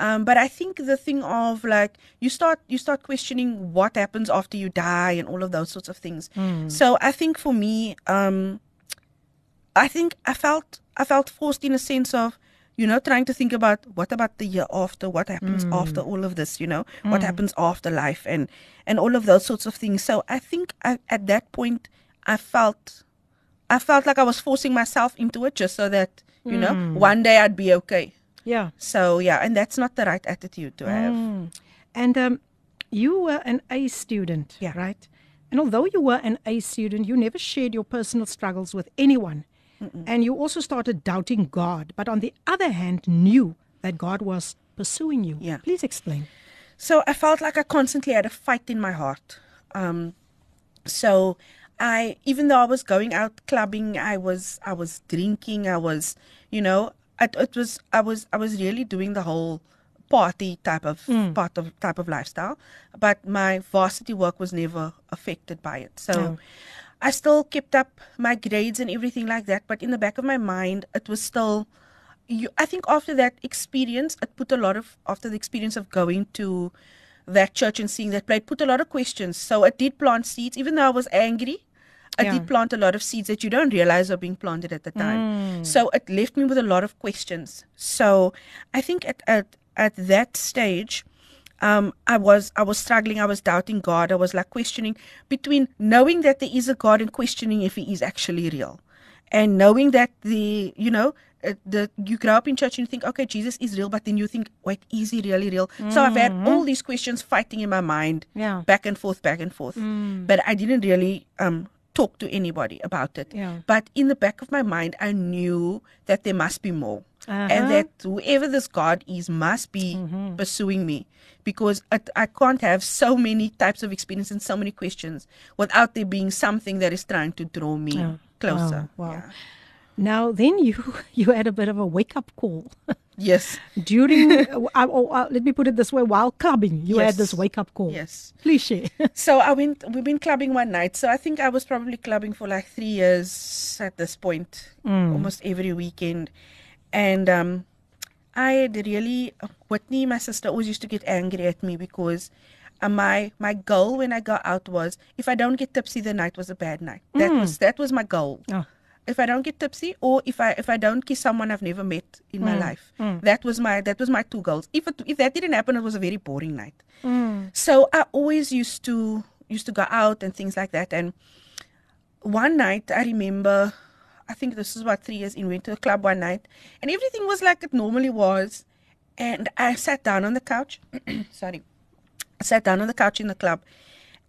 Um, but I think the thing of like you start you start questioning what happens after you die and all of those sorts of things. So I think for me, um, I think I felt I felt forced in a sense of you know trying to think about what about the year after what happens after all of this you know what happens after life and and all of those sorts of things so i think I, at that point i felt i felt like i was forcing myself into it just so that you know one day i'd be okay Yeah. so yeah and that's not the right attitude to have Mm. And um, you were an A student, Yeah. right? And although you were an A student, you never shared your personal struggles with anyone. And you also started doubting God, but on the other hand, knew that God was pursuing you. Yeah. Please explain. So I felt like I constantly had a fight in my heart. Um, so I, even though I was going out clubbing, I was, I was drinking, I was, you know, it, it was, I was, I was really doing the whole party type of part of type of lifestyle. But my varsity work was never affected by it. So. Oh. I still kept up my grades and everything like that, but in the back of my mind, it was still. You, I think after that experience, it put a lot of after the experience of going to that church and seeing that play, it put a lot of questions. So it did plant seeds, even though I was angry. I Yeah. did plant a lot of seeds that you don't realize are being planted at the time. Mm. So it left me with a lot of questions. So I think at at, at that stage, um, I was I was struggling. I was doubting God. I was like questioning between knowing that there is a God and questioning if He is actually real, and knowing that the you know uh, the you grow up in church and you think okay Jesus is real, but then you think wait is He really real? So I've had all these questions fighting in my mind, Yeah. back and forth, back and forth. But I didn't really um talk to anybody about it. Yeah. But in the back of my mind, I knew that there must be more. Uh-huh. And that whoever this God is must be Mm-hmm. pursuing me because I, I can't have so many types of experience and so many questions without there being something that is trying to draw me Yeah. closer. Wow, wow. Yeah. Now then you you had a bit of a wake up call. Yes. During uh, uh, uh, let me put it this way while clubbing you had this wake up call. Yes. Please share. So I went. We've been clubbing one night. So I think I was probably clubbing for like three years at this point, almost every weekend. And um, I had really Whitney, my sister, always used to get angry at me because uh, my my goal when I got out was if I don't get tipsy, the night was a bad night. That was that was my goal. Oh. If I don't get tipsy, or if I if I don't kiss someone I've never met in my life, that was my that was my two goals. If it, if that didn't happen, it was a very boring night. So I always used to used to go out and things like that. And one night I remember, I think this is about three years in, we went to a club one night, and everything was like it normally was. And I sat down on the couch. sorry, I sat down on the couch in the club,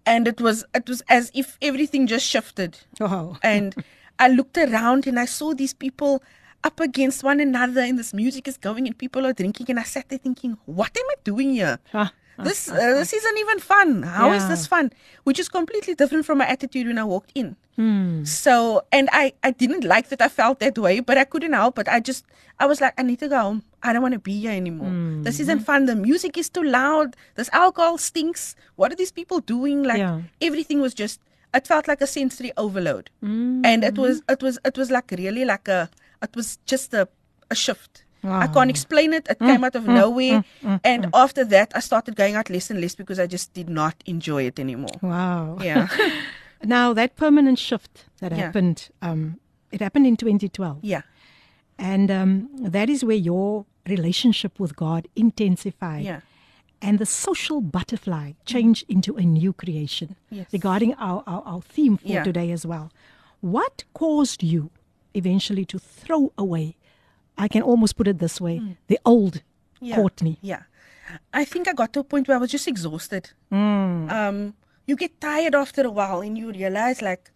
and it was it was as if everything just shifted Oh. and I looked around and I saw these people up against one another and this music is going and people are drinking and I sat there thinking, what am I doing here? Ah, This uh, this isn't even fun. How is Yeah. this fun? Which is completely different from my attitude when I walked in. Hmm. So and I I didn't like that I felt that way, but I couldn't help it. I just I was like, I need to go home. I don't want to be here anymore. Hmm. This isn't fun. The music is too loud. This alcohol stinks. What are these people doing? Like Yeah. everything was just it felt like a sensory overload Mm. and it was it was it was like really like a it was just a a shift Wow. Mm. can't explain it it came out of nowhere and after that i started going out less and less because i just did not enjoy it anymore Wow. yeah Now that permanent shift that Yeah. happened, um, it happened in 2012, yeah and um, that is where your relationship with God intensified. yeah And the social butterfly changed into a new creation. Yes. Regarding our, our, our theme for Yeah. today as well. What caused you eventually to throw away, I can almost put it this way, the old yeah Courtney? yeah i think i got to a point where i was just exhausted um you get tired after a while and you realize like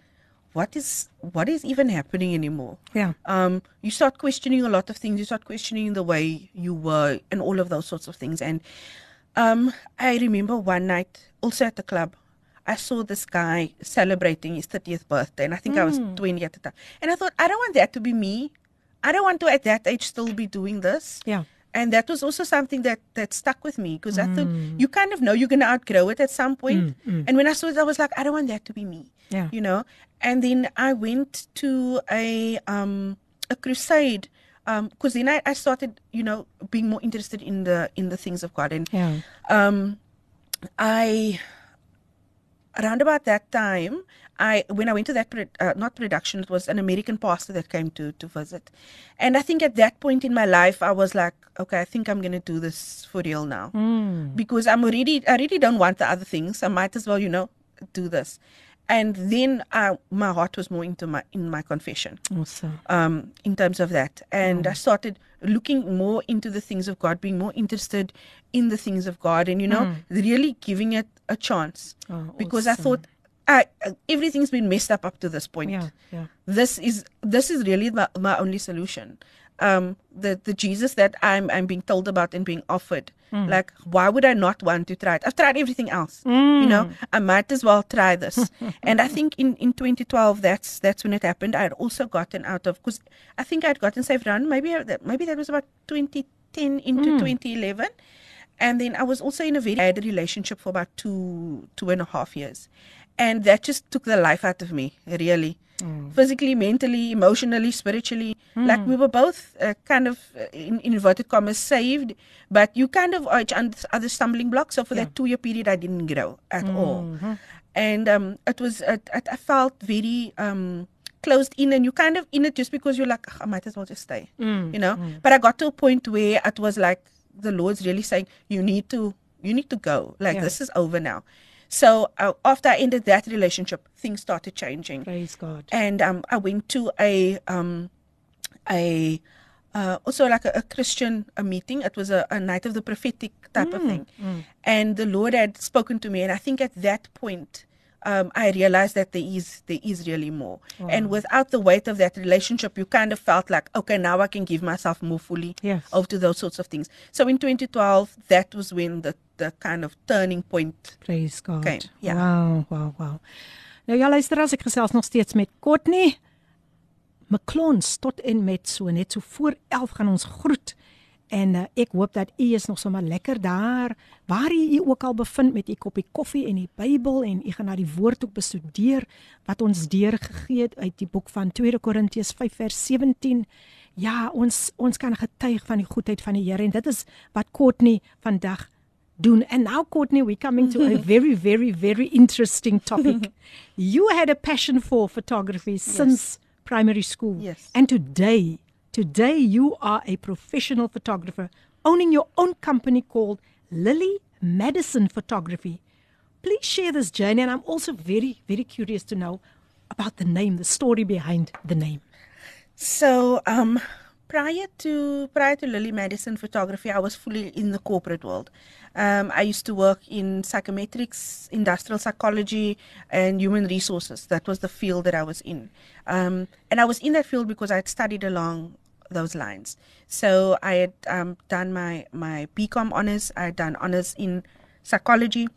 what is what is even happening anymore Yeah. um, you start questioning a lot of things. You start questioning the way you were and all of those sorts of things. And um, I remember one night, also at the club, I saw this guy celebrating his 30th birthday, and I think I was 20 at the time. And I thought, I don't want that to be me. I don't want to at that age still be doing this. Yeah. And that was also something that that stuck with me because I thought you kind of know you're gonna outgrow it at some point. And when I saw it, I was like, I don't want that to be me Yeah. you know and then i went to a um a crusade um because then I, I started you know being more interested in the in the things of god and Yeah. um i around about that time i when i went to that uh, not production it was an american pastor that came to to visit and i think at that point in my life i was like okay i think i'm going to do this for real now Mm. because i'm already i really don't want the other things i might as well you know do this and then uh, my heart was more into my in my confession Awesome. um, in terms of that. And I started looking more into the things of God, being more interested in the things of God, and you know, really giving it a chance. Oh, because I thought I, uh, everything's been messed up up to this point. Yeah. Yeah. This is this is really my, my only solution. Um, the the Jesus that I'm I'm being told about and being offered. Like, why would I not want to try it? I've tried everything else. You know, I might as well try this. and I think in, in 2012, that's that's when it happened. I had also gotten out of because I think I'd gotten saved around maybe that maybe that was about 2010 into 2011, and then I was also in a very bad relationship for about two two and a half years, and that just took the life out of me. Really, physically, mentally, emotionally, spiritually. Like we were both uh, kind of uh, in, in inverted commas saved, but you kind of are each other stumbling blocks. So for that two year period, I didn't grow at all, and um, it was I felt very. Um, closed in. And you kind of in it just because you're like I might as well just stay you know? But I got to a point where it was like the Lord's really saying you need to you need to go. Like Yeah. this is over now so uh, after I ended that relationship things started changing Praise God. and um, I went to a um, a uh, also like a, a Christian a meeting. It was a, a night of the prophetic type of thing, and the Lord had spoken to me. And I think at that point, um, I realized that there is there is really more. And without the weight of that relationship, you kind of felt like, okay, now I can give myself more fully Yes. over to those sorts of things. So in 2012, that was when the the kind of turning point. Praise God. Okay, ja. Wow, wow, wow. Nou ja, luister as ek gesels nog steeds met Courtney Maclons tot en met so net so voor 11 gaan ons groet. En uh, ek hoop dat u is nog sommer lekker daar waar u u ook al bevind met u koppie koffie en die Bybel en u gaan na die woord ook bestudeer wat ons deurgegee het uit die boek van 2 Korintiërs 5 vers 17. Ja, ons ons kan getuig van die goedheid van die Here en dit is wat Courtney vandag doen. And now, Courtney, we're coming to a very, very, very interesting topic. you had a passion for photography since primary school. Yes. And today, today you are a professional photographer owning your own company called Lily Madison Photography. Please share this journey. And I'm also very, very curious to know about the name, the story behind the name. So, um, prior to prior to Lily Madison photography, I was fully in the corporate world. Um, I used to work in psychometrics, industrial psychology, and human resources. That was the field that I was in, um, and I was in that field because I had studied along those lines. So I had um, done my my BCom honors. I had done honors in psychology,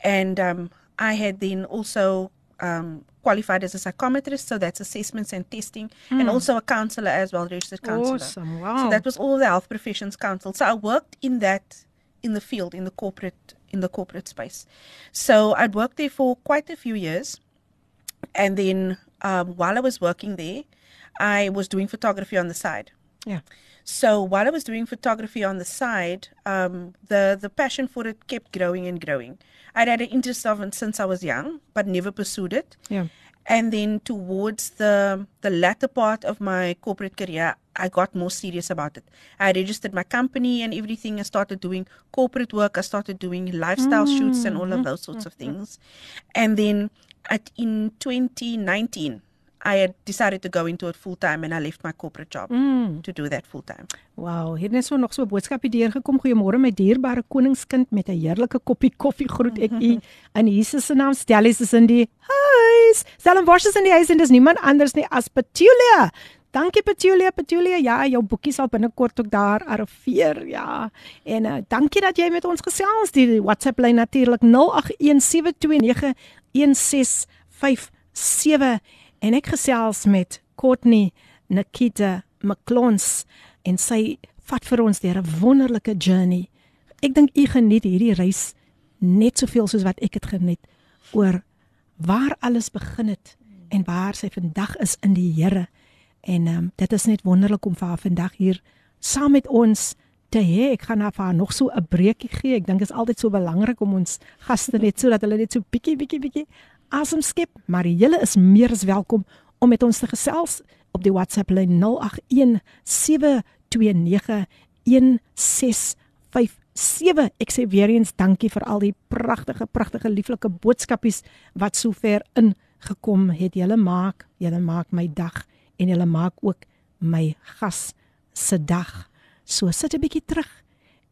and um, I had then also um, qualified as a psychometrist, so that's assessments and testing, and also a counselor as well, registered counselor. Awesome. Wow. So that was all the Health Professions Council. So I worked in that in the field in the corporate in the corporate space. So I'd worked there for quite a few years, and then um, while I was working there, I was doing photography on the side. Yeah. So while I was doing photography on the side, um, the the passion for it kept growing and growing. I'd had an interest of it since I was young, but never pursued it. Yeah. And then towards the the latter part of my corporate career, I got more serious about it. I registered my company and everything. I started doing corporate work. I started doing lifestyle shoots and all of those sorts of things. And then at in 2019, I had decided to go into it full time, and I left my corporate job to do that full time. Wow, hier net so nog so 'n boodskapie deurgekom. Goeiemôre my dierbare koningskind met 'n heerlike koppie koffie groet ek u in Jesus se naam. Stellies is in die huis. Stellenbosch is in die huis en dis niemand anders nie as Petulia. Dankie Petulia, Petulia. Ja, jou boekie sal binnekort ook daar arriveer. Ja. En uh, dankie dat jy met ons gesels. Die WhatsApp lyn natuurlik 0817291657 en ek gesels met Courtney Nikita McClons en sy vat vir ons deur 'n wonderlike journey. Ek dink u geniet hierdie reis net soveel soos wat ek dit geniet oor waar alles begin het en waar sy vandag is in die Here. En um, dit is net wonderlik om vir haar vandag hier saam met ons te hê. Ek gaan vir haar nog so 'n breekie gee. Ek dink dit is altyd so belangrik om ons gaste net sodat hulle net so bietjie bietjie bietjie asem skep, maar julle is meer as welkom om met ons te gesels op die WhatsApp lyn 0817291657. Ek sê weer eens dankie vir al die pragtige pragtige lieflike boodskapies wat sover ingekom het. Julle maak, julle maak my dag en julle maak ook my gas se dag. So sit 'n bietjie terug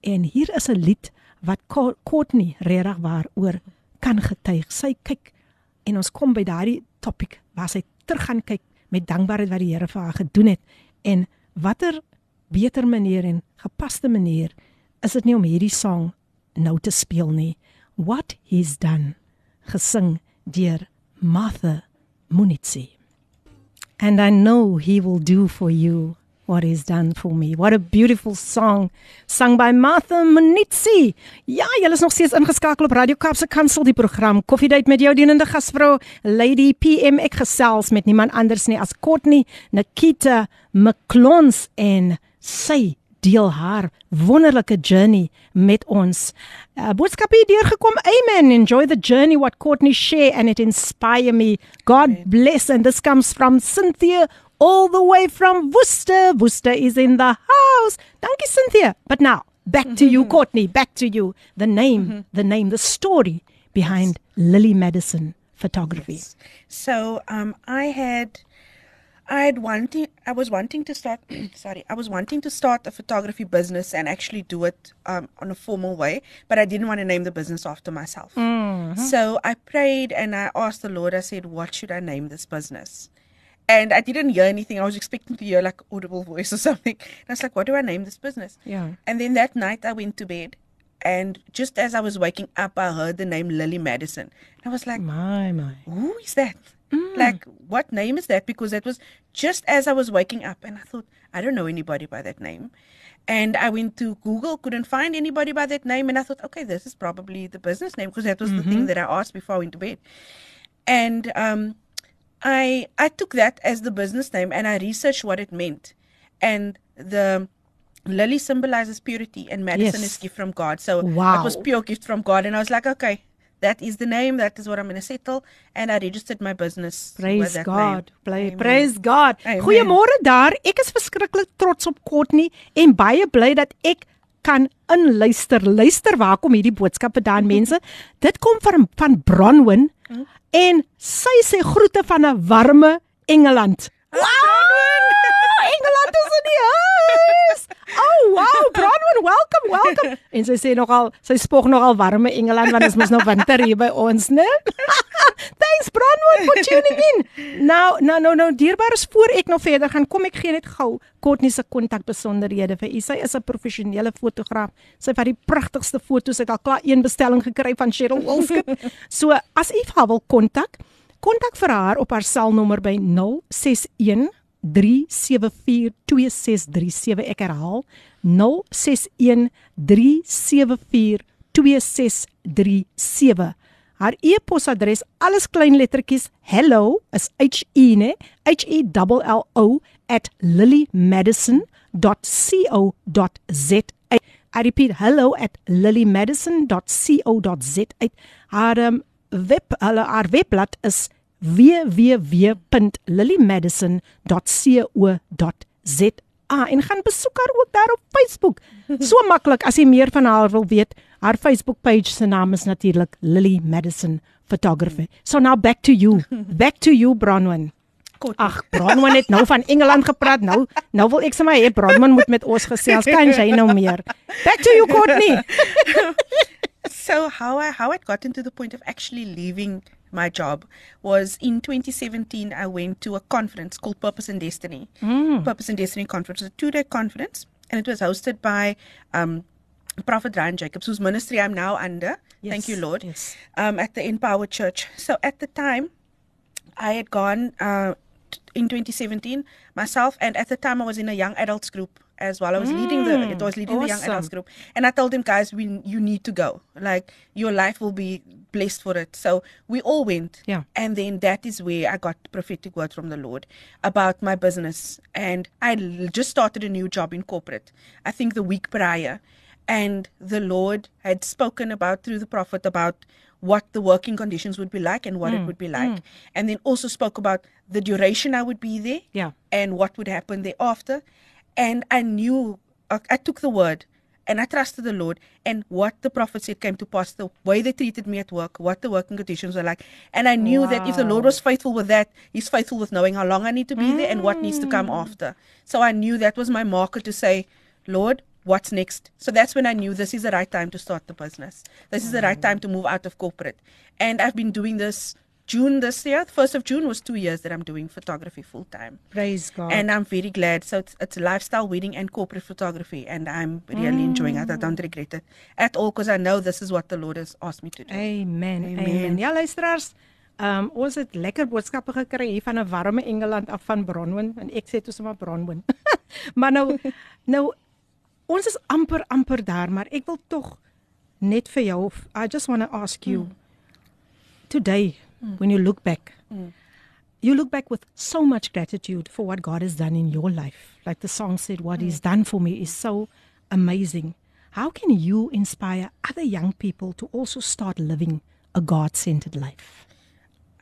en hier is 'n lied wat Courtney regtig waaroor kan getuig. Sy kyk en ons kom by daardie topik waar sy terug gaan kyk met dankbaarheid wat die Here vir haar gedoen het en watter beter manier en gepaste manier is dit nie om hierdie song nou te speel nie. What he's done gesing deur Martha Munitsi. And I know he will do for you what he's done for me. What a beautiful song sung by Martha Munitsi. Ja, julle is nog steeds ingeskakel op Radio Kaapse Kansel die program Koffiedייט met jou dienende gasvrou Lady PM ek gesels met niemand anders nie as Courtney Nikita McClons en sy deel haar wonderlike journey met ons. Uh, boodskap hier deurgekom. Amen. Enjoy the journey what Courtney share and it inspire me. God Amen. bless and this comes from Cynthia all the way from Worcester. Worcester is in the house. Thank you, Cynthia. But now, back to you, mm-hmm. Courtney. Back to you. The name, mm-hmm. the name, the story behind Lily Madison Photography. Yes. So, um, I had. I had wanting I was wanting to start sorry I was wanting to start a photography business and actually do it um, on a formal way but I didn't want to name the business after myself. Mm-hmm. So I prayed and I asked the Lord I said what should I name this business? And I didn't hear anything. I was expecting to hear like audible voice or something. And I was like, what do I name this business? Yeah. And then that night I went to bed. And just as I was waking up, I heard the name Lily Madison. And I was like, my, my. Who is that? Mm. Like, what name is that? Because that was just as I was waking up. And I thought, I don't know anybody by that name. And I went to Google, couldn't find anybody by that name. And I thought, okay, this is probably the business name because that was mm-hmm. the thing mm-hmm. that I asked before I went to bed. And um, I I took that as the business name and I researched what it meant. And the lily symbolizes purity and Madison yes. is gift from God. So wow. it was pure gift from God. And I was like, okay, that is the name. That is what I'm going to settle. And I registered my business. Praise God. Play, praise God. Goeiemôre daar. Ek is verskriklik trots op Courtney en baie bly dat ek kan inluister. Luister waar kom hierdie boodskap vandaan mense? Dit kom van van Bronwyn. Hm? En sy sê groete van 'n warme Engeland. Wow! Engeland is in die huis. Oh wow, Bronwyn, welcome, welcome. En sy sê nogal, sy spog nogal warme Engeland want dit is mos nou winter hier by ons, né? Thanks Bronwyn for tuning in. Nou, nou, nou, nou, dierbaar is voor ek nog verder gaan, kom ek gee net gou Courtney se kontakbesonderhede vir u. Sy is 'n professionele fotograaf. Sy vat die pragtigste foto's. Sy het al klaar een bestelling gekry van Cheryl Wolskip. so, as u haar wil kontak, kontak vir haar op haar selnommer by 061 3742637 ek herhaal 061 3742637 Haar e-posadres alles klein lettertjies hello is h e ne h e l l o @lilymadison.co.za I repeat hello at lilymadison.co.za Haar um, web haar webblad is www.lilymadison.co.za en gaan besoek haar ook daar op Facebook. So maklik as jy meer van haar wil weet. Haar Facebook page se naam is natuurlik Lily Madison Photography. So now back to you. Back to you Bronwyn. Ag, Bronwyn het nou van Engeland gepraat. Nou, nou wil ek my, hey, Bronwyn moet met ons gesels. Kan jy nou meer? Back to you Courtney. so how I how it got into the point of actually leaving my job was in 2017 i went to a conference called purpose and destiny mm. purpose and destiny conference a two-day conference and it was hosted by um, prophet ryan jacobs whose ministry i'm now under yes. thank you lord yes. um, at the empower church so at the time i had gone uh, in 2017 myself and at the time i was in a young adults group as well. I was mm, leading the it was leading awesome. the young adults group, and I told them, guys, we you need to go. Like your life will be blessed for it. So we all went. Yeah. And then that is where I got prophetic word from the Lord about my business, and I just started a new job in corporate. I think the week prior, and the Lord had spoken about through the prophet about what the working conditions would be like and what mm, it would be like. Mm. And then also spoke about the duration I would be there yeah. and what would happen thereafter. And I knew, I, I took the word and I trusted the Lord. And what the prophet said came to pass the way they treated me at work, what the working conditions were like. And I knew wow. that if the Lord was faithful with that, He's faithful with knowing how long I need to be mm. there and what needs to come mm. after. So I knew that was my marker to say, Lord, what's next? So that's when I knew this is the right time to start the business. This is the right time to move out of corporate. And I've been doing this June this year, first of June was two years that I'm doing photography full time. Praise God. And I'm very glad. So it's, it's lifestyle, wedding, and corporate photography, and I'm really mm. enjoying it. I don't regret it at all because I know this is what the Lord has asked me to do. Amen. Amen. Amen. Ja, luisteraars. Um ons het lekker boodskappe gekry hier van 'n warme Engeland af van Bronwyn en ek sê toe sommer Bronwyn. maar nou nou ons is amper amper daar, maar ek wil tog net vir jou I just want to ask you mm. today mm. when you look back. Mm. You look back with so much gratitude for what God has done in your life. Like the song said what mm. he's done for me is so amazing. How can you inspire other young people to also start living a God-centered life?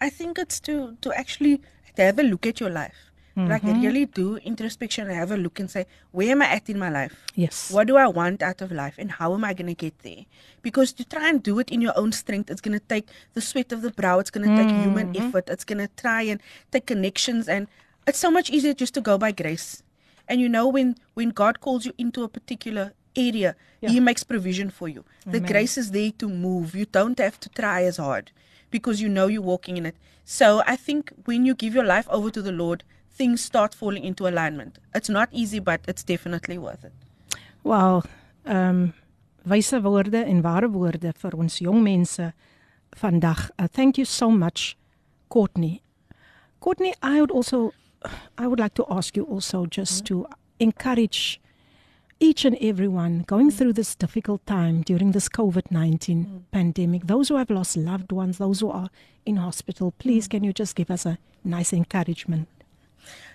I think it's to to actually to have a look at your life. Mm-hmm. Like really do introspection and have a look and say, where am I at in my life? Yes. What do I want out of life and how am I going to get there? Because to try and do it in your own strength, it's going to take the sweat of the brow. It's going to mm-hmm. take human effort. It's going to try and take connections. And it's so much easier just to go by grace. And you know, when, when God calls you into a particular area, yeah. He makes provision for you. Amen. The grace is there to move. You don't have to try as hard because you know you're walking in it. So I think when you give your life over to the Lord, things start falling into alignment. It's not easy, but it's definitely worth it. Wow. Um wyse woorde en ware woorde vir ons mense vandag. Uh, thank you so much Courtney. Courtney, I would also I would like to ask you also just mm-hmm. to encourage each and everyone going mm. through this difficult time during this COVID 19 mm. pandemic, those who have lost loved ones, those who are in hospital, please mm. can you just give us a nice encouragement?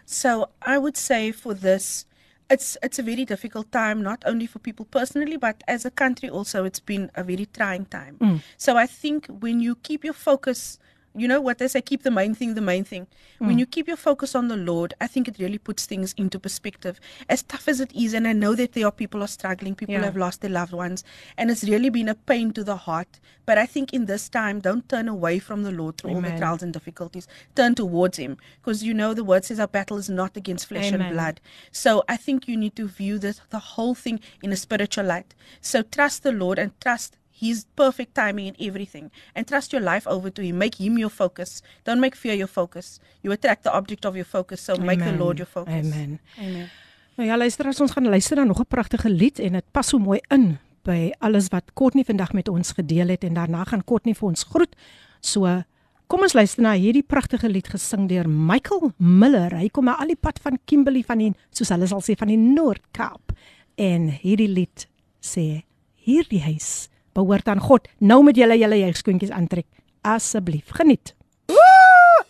So I would say for this, it's it's a very difficult time, not only for people personally, but as a country also. It's been a very trying time. Mm. So I think when you keep your focus you know what they say keep the main thing the main thing mm. when you keep your focus on the lord i think it really puts things into perspective as tough as it is and i know that there are people are struggling people yeah. have lost their loved ones and it's really been a pain to the heart but i think in this time don't turn away from the lord through Amen. all the trials and difficulties turn towards him because you know the word says our battle is not against flesh Amen. and blood so i think you need to view this the whole thing in a spiritual light so trust the lord and trust His perfect timing in everything. And trust your life over to Him. Make Him your focus. Don't make fear your focus. You attract the object of your focus. So Amen. make the Lord your focus. Amen. Amen. Nou ja, luister as ons gaan luister na nog 'n pragtige lied en dit pas so mooi in by alles wat Courtney vandag met ons gedeel het en daarna gaan Courtney vir ons groet. So kom ons luister na hierdie pragtige lied gesing deur Michael Miller. Hy kom al die pad van Kimberley van die soos hulle sal sê van die Noord-Kaap. En hierdie lied sê hierdie huis behoort aan God. Nou moet julle julle jeuгskoentjies aantrek. Asseblief, geniet.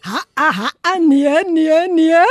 Ha ha nee nee nee.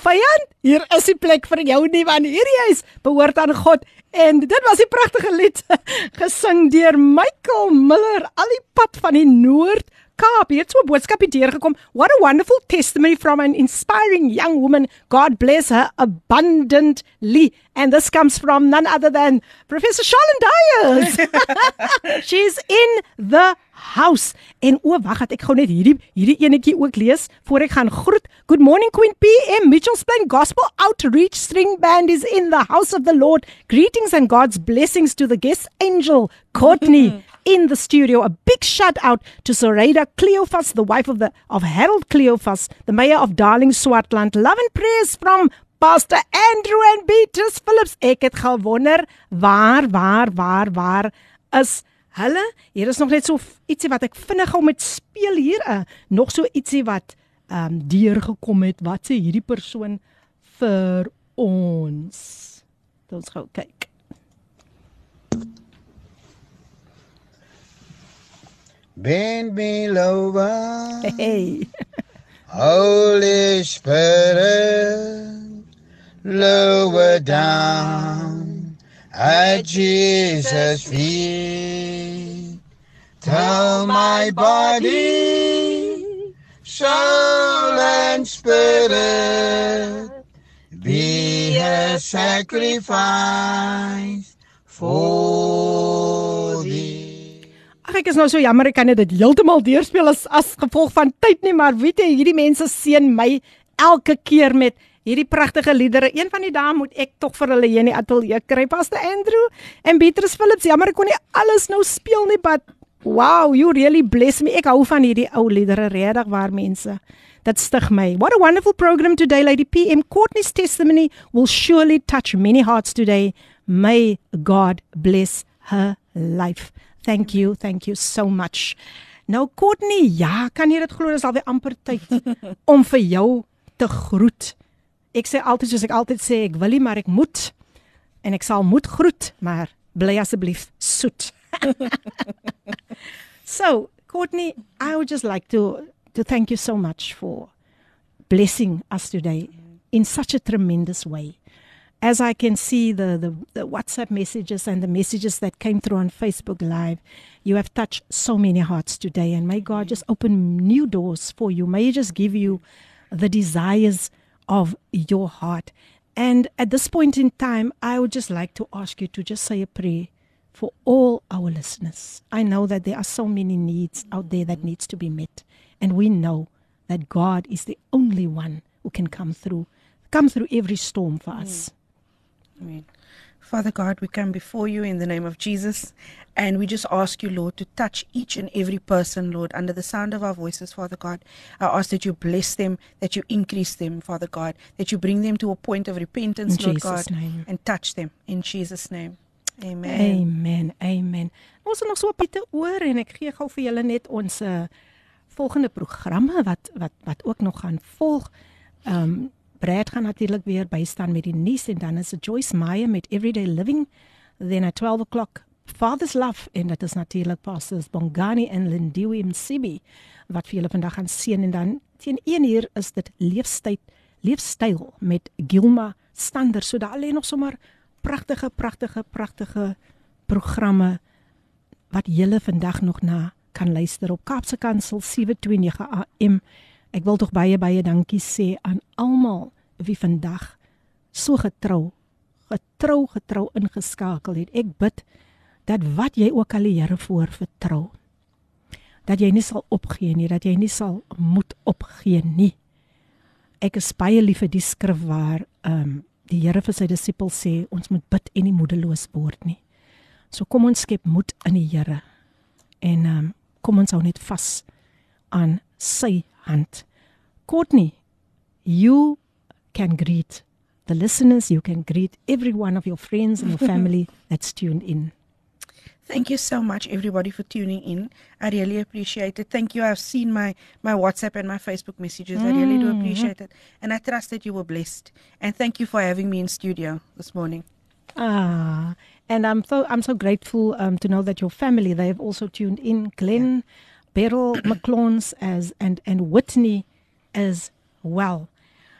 Vyand, hier is die plek vir jou nie want hierdie huis behoort aan God. En dit was 'n pragtige lied gesing deur Michael Miller al die pad van die Noord Kaap. Hier het so 'n boodskap hier gekom. What a wonderful testimony from an inspiring young woman. God bless her abundantly. And this comes from none other than Professor Charlene Dyers. She's in the house. En o, wag, ek gou net hierdie hierdie enetjie ook lees voor ek gaan groet. Good morning Queen PM Mitchells Plain Gospel Outreach String Band is in the house of the Lord. Greetings and God's blessings to the guest angel Courtney. in the studio. A big shout out to Soraya Cleophas, the wife of the of Harold Cleophas, the mayor of Darling Swartland. Love and prayers from Pastor Andrew and Beatrice Phillips. Ek het gewonder waar waar waar waar is hulle? Hier is nog net so ietsie wat ek vinnig gou met speel hier. Uh, nog so ietsie wat ehm um, deurgekom het. Wat sê hierdie persoon vir ons? Ons gou kyk. Bend me over. Hey. Holy Spirit, lower down at Jesus' feet. Tell my body, soul, and spirit be a sacrifice for thee. Ag ek is nou so jammer ek kan dit heeltemal deurspeel as as gevolg van tyd nie, maar weet jy, hierdie mense seën my elke keer met hierdie pragtige liedere. Een van die dae moet ek tog vir hulle hier in die ateljee kry, Pastor Andrew en Beatrice Phillips. Jammer ek kon nie alles nou speel nie, but wow, you really bless me. Ek hou van hierdie ou liedere regtig waar mense. That stig my. What a wonderful program today, Lady PM. Courtney's testimony will surely touch many hearts today. May God bless her life. Thank you. Thank you so much. Nou Courtney, ja, kan jy dit glo dis alweer amper tyd om vir jou te groet. Ek sê altyd soos ek altyd sê, ek wil nie maar ek moet en ek sal moet groet, maar bly asseblief soet. so, Courtney, I would just like to to thank you so much for blessing us today in such a tremendous way. As I can see the, the, the WhatsApp messages and the messages that came through on Facebook Live, you have touched so many hearts today. And may God just open new doors for you. May He just give you the desires of your heart. And at this point in time, I would just like to ask you to just say a prayer for all our listeners. I know that there are so many needs out there that needs to be met. And we know that God is the only one who can come through, come through every storm for us. Amen. Father God, we come before you in the name of Jesus, and we just ask you, Lord, to touch each and every person, Lord, under the sound of our voices, Father God. I ask that you bless them, that you increase them, Father God, that you bring them to a point of repentance, In Lord Jesus' God, name. and touch them in Jesus' name. Amen. Amen. Amen. Ons het nog so 'n bietjie oor en ek gee gou vir julle net ons uh, volgende programme wat wat wat ook nog gaan volg. Ehm um, Brad gaan natuurlik weer bystaan met die nuus en dan is dit Joyce Meyer met Everyday Living. Then at 12 o'clock Father's Love en dit is natuurlik pastors Bongani en Lindiwe Msibi wat vir julle vandag gaan seën en dan teen 1 uur is dit leefstyl leefstyl met Gilma Stander. So daar lê nog sommer pragtige pragtige pragtige programme wat julle vandag nog na kan luister op Kaapse Kansel 729 AM. Ek wil tog baie baie dankie sê aan almal wie vandag so getrou getrou getrou ingeskakel het. Ek bid dat wat jy ook al die Here voor vertrou dat jy nie sal opgee nie, dat jy nie sal moet opgee nie. Ek is baie lief vir die skrif waar ehm um, die Here vir sy disippels sê ons moet bid en nie moedeloos word nie. So kom ons skep moed in die Here. En ehm um, kom ons hou net vas aan sy Courtney, you can greet the listeners, you can greet every one of your friends and your family that's tuned in. Thank you so much, everybody, for tuning in. I really appreciate it. Thank you. I've seen my, my WhatsApp and my Facebook messages. I really do appreciate it. And I trust that you were blessed. And thank you for having me in studio this morning. Ah, and I'm so I'm so grateful um, to know that your family they have also tuned in. Glenn, Beryl McClawns as and and Whitney as well.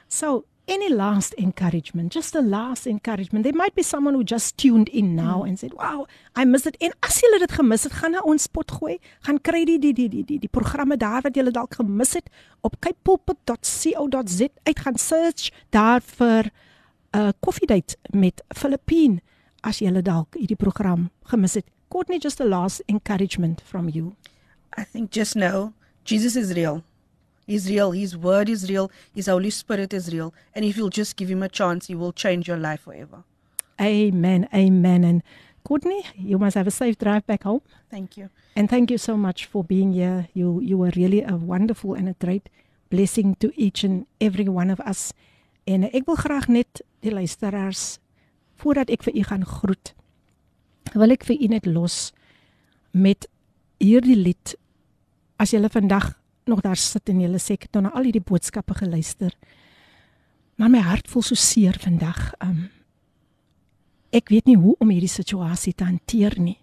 So any last encouragement, just a last encouragement. There might be someone who just tuned in now mm. and said, "Wow, I missed it." En as jy dit gemis het, gaan na ons pot gooi, gaan kry die die die die die, die programme daar wat jy dalk gemis het op capepulpit.co.za. Uit gaan search daar vir 'n uh, koffiedייט met Filippine as jy dalk hierdie program gemis het. Courtney, just a last encouragement from you. I think just know Jesus is real. He's real. His word is real. His Holy Spirit is real. And if you'll just give him a chance, he will change your life forever. Amen. Amen. And Courtney, you must have a safe drive back home. Thank you. And thank you so much for being here. You you were really a wonderful and a great blessing to each and every one of us. En ek wil graag net die luisteraars voordat ek vir u gaan groet, wil ek vir u net los met hierdie lied. As jy vandag nog daar sit en jy sê ek het nou na al hierdie boodskappe geluister. Maar my hart voel so seer vandag. Um ek weet nie hoe om hierdie situasie te hanteer nie.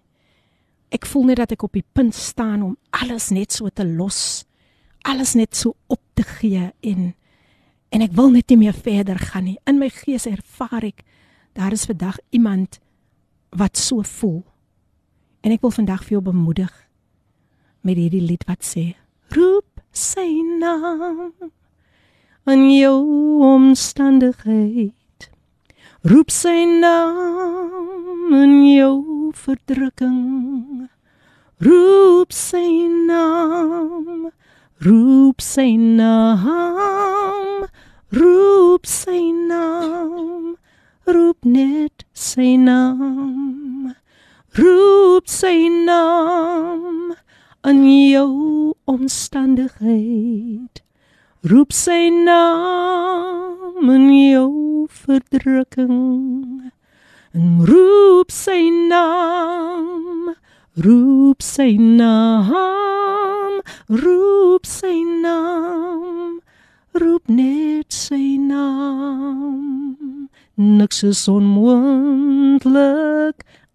Ek voel net dat ek op die punt staan om alles net so te los. Alles net so op te gee en en ek wil net nie meer verder gaan nie. In my gees ervaar ek daar is vandag iemand wat so voel. En ek wil vandag vir jou bemoedig met hierdie lied wat sê: Roep sy naam in jou omstandigheid. Roep sy naam in jou verdrukking. Roep sy naam. Roep sy naam. Roep sy naam. Roep net sy naam. Roep sy naam in jou omstandigheid. Roep sy naam in jou verdrukking. En roep sy naam. roep sy naam roep sy naam roep net sy naam niks is onmoontlik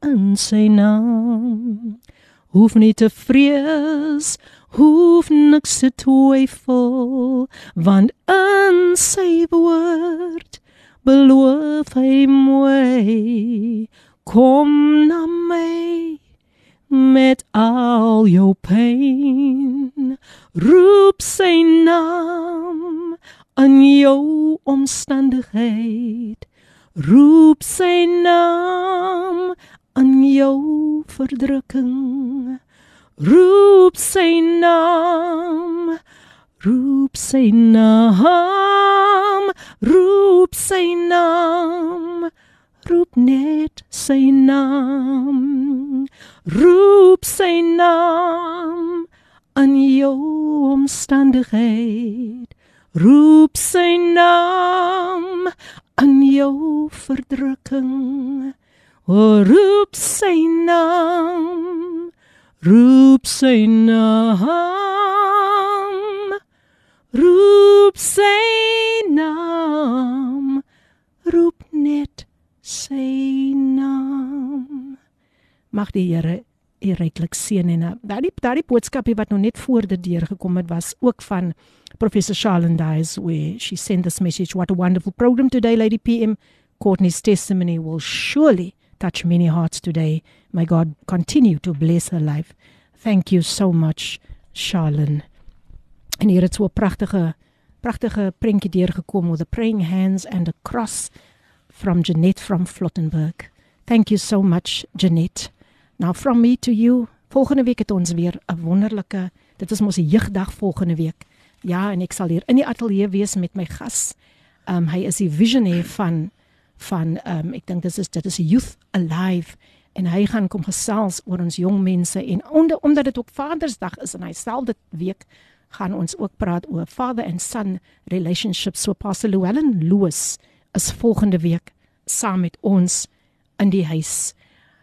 in sy naam hoef nie te vrees hoef niks te twyfel want in sy woord beloof hy mooi kom na my met al jou pyn roep sy naam in jou omstandigheid. Roep sy naam in jou verdrukking. Roep sy naam roep sy naam roep sy naam roep net sy naam. Roep sy naam in jou omstandigheid. Roep sy naam in jou verdrukking roep sy naam roep sy naam roep sy naam roep net sy naam. Mag die Here u ryklik seën en uh, daardie daardie boodskapie wat nou net voor dit deurgekom het was ook van professor Charlene Dies where she sent this message what a wonderful program today lady PM Courtney's testimony will surely touch many hearts today may God continue to bless her life thank you so much Charlene en hier het so 'n pragtige pragtige prentjie deurgekom with the praying hands and a cross from Jeanette from Flottenburg thank you so much Jeanette Now from me to you. Volgende week het ons weer 'n wonderlike dit is mos 'n jeugdag volgende week. Ja, en ek sal hier in die ateljee wees met my gas. Um hy is die visionêr van van um ek dink dit is dit is Youth Alive en hy gaan kom gesels oor ons jong mense en onder omdat dit ook Vadersdag is en hy stel dit week gaan ons ook praat oor father and son relationships. So Pastor Llewellyn Lewis is volgende week saam met ons in die huis.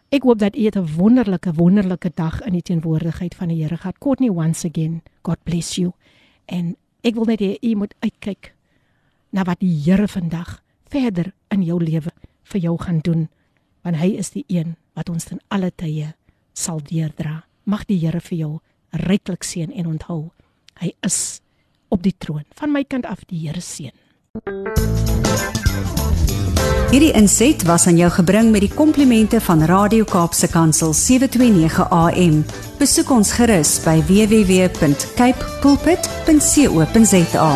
Ek hoop dat u 'n wonderlike wonderlike dag in die teenwoordigheid van die Here gehad. Courtney once again. God bless you. En ek wil net hê u moet uitkyk na wat die Here vandag verder in jou lewe vir jou gaan doen, want hy is die een wat ons in alle tye sal deurdra. Mag die Here vir jou ryklik seën en onthou, hy is op die troon. Van my kant af die Here seën. Hierdie inset was aan jou gebring met die komplimente van Radio Kaapse Kansel 729 AM. Besoek ons gerus by www.cape pulpit.co.za.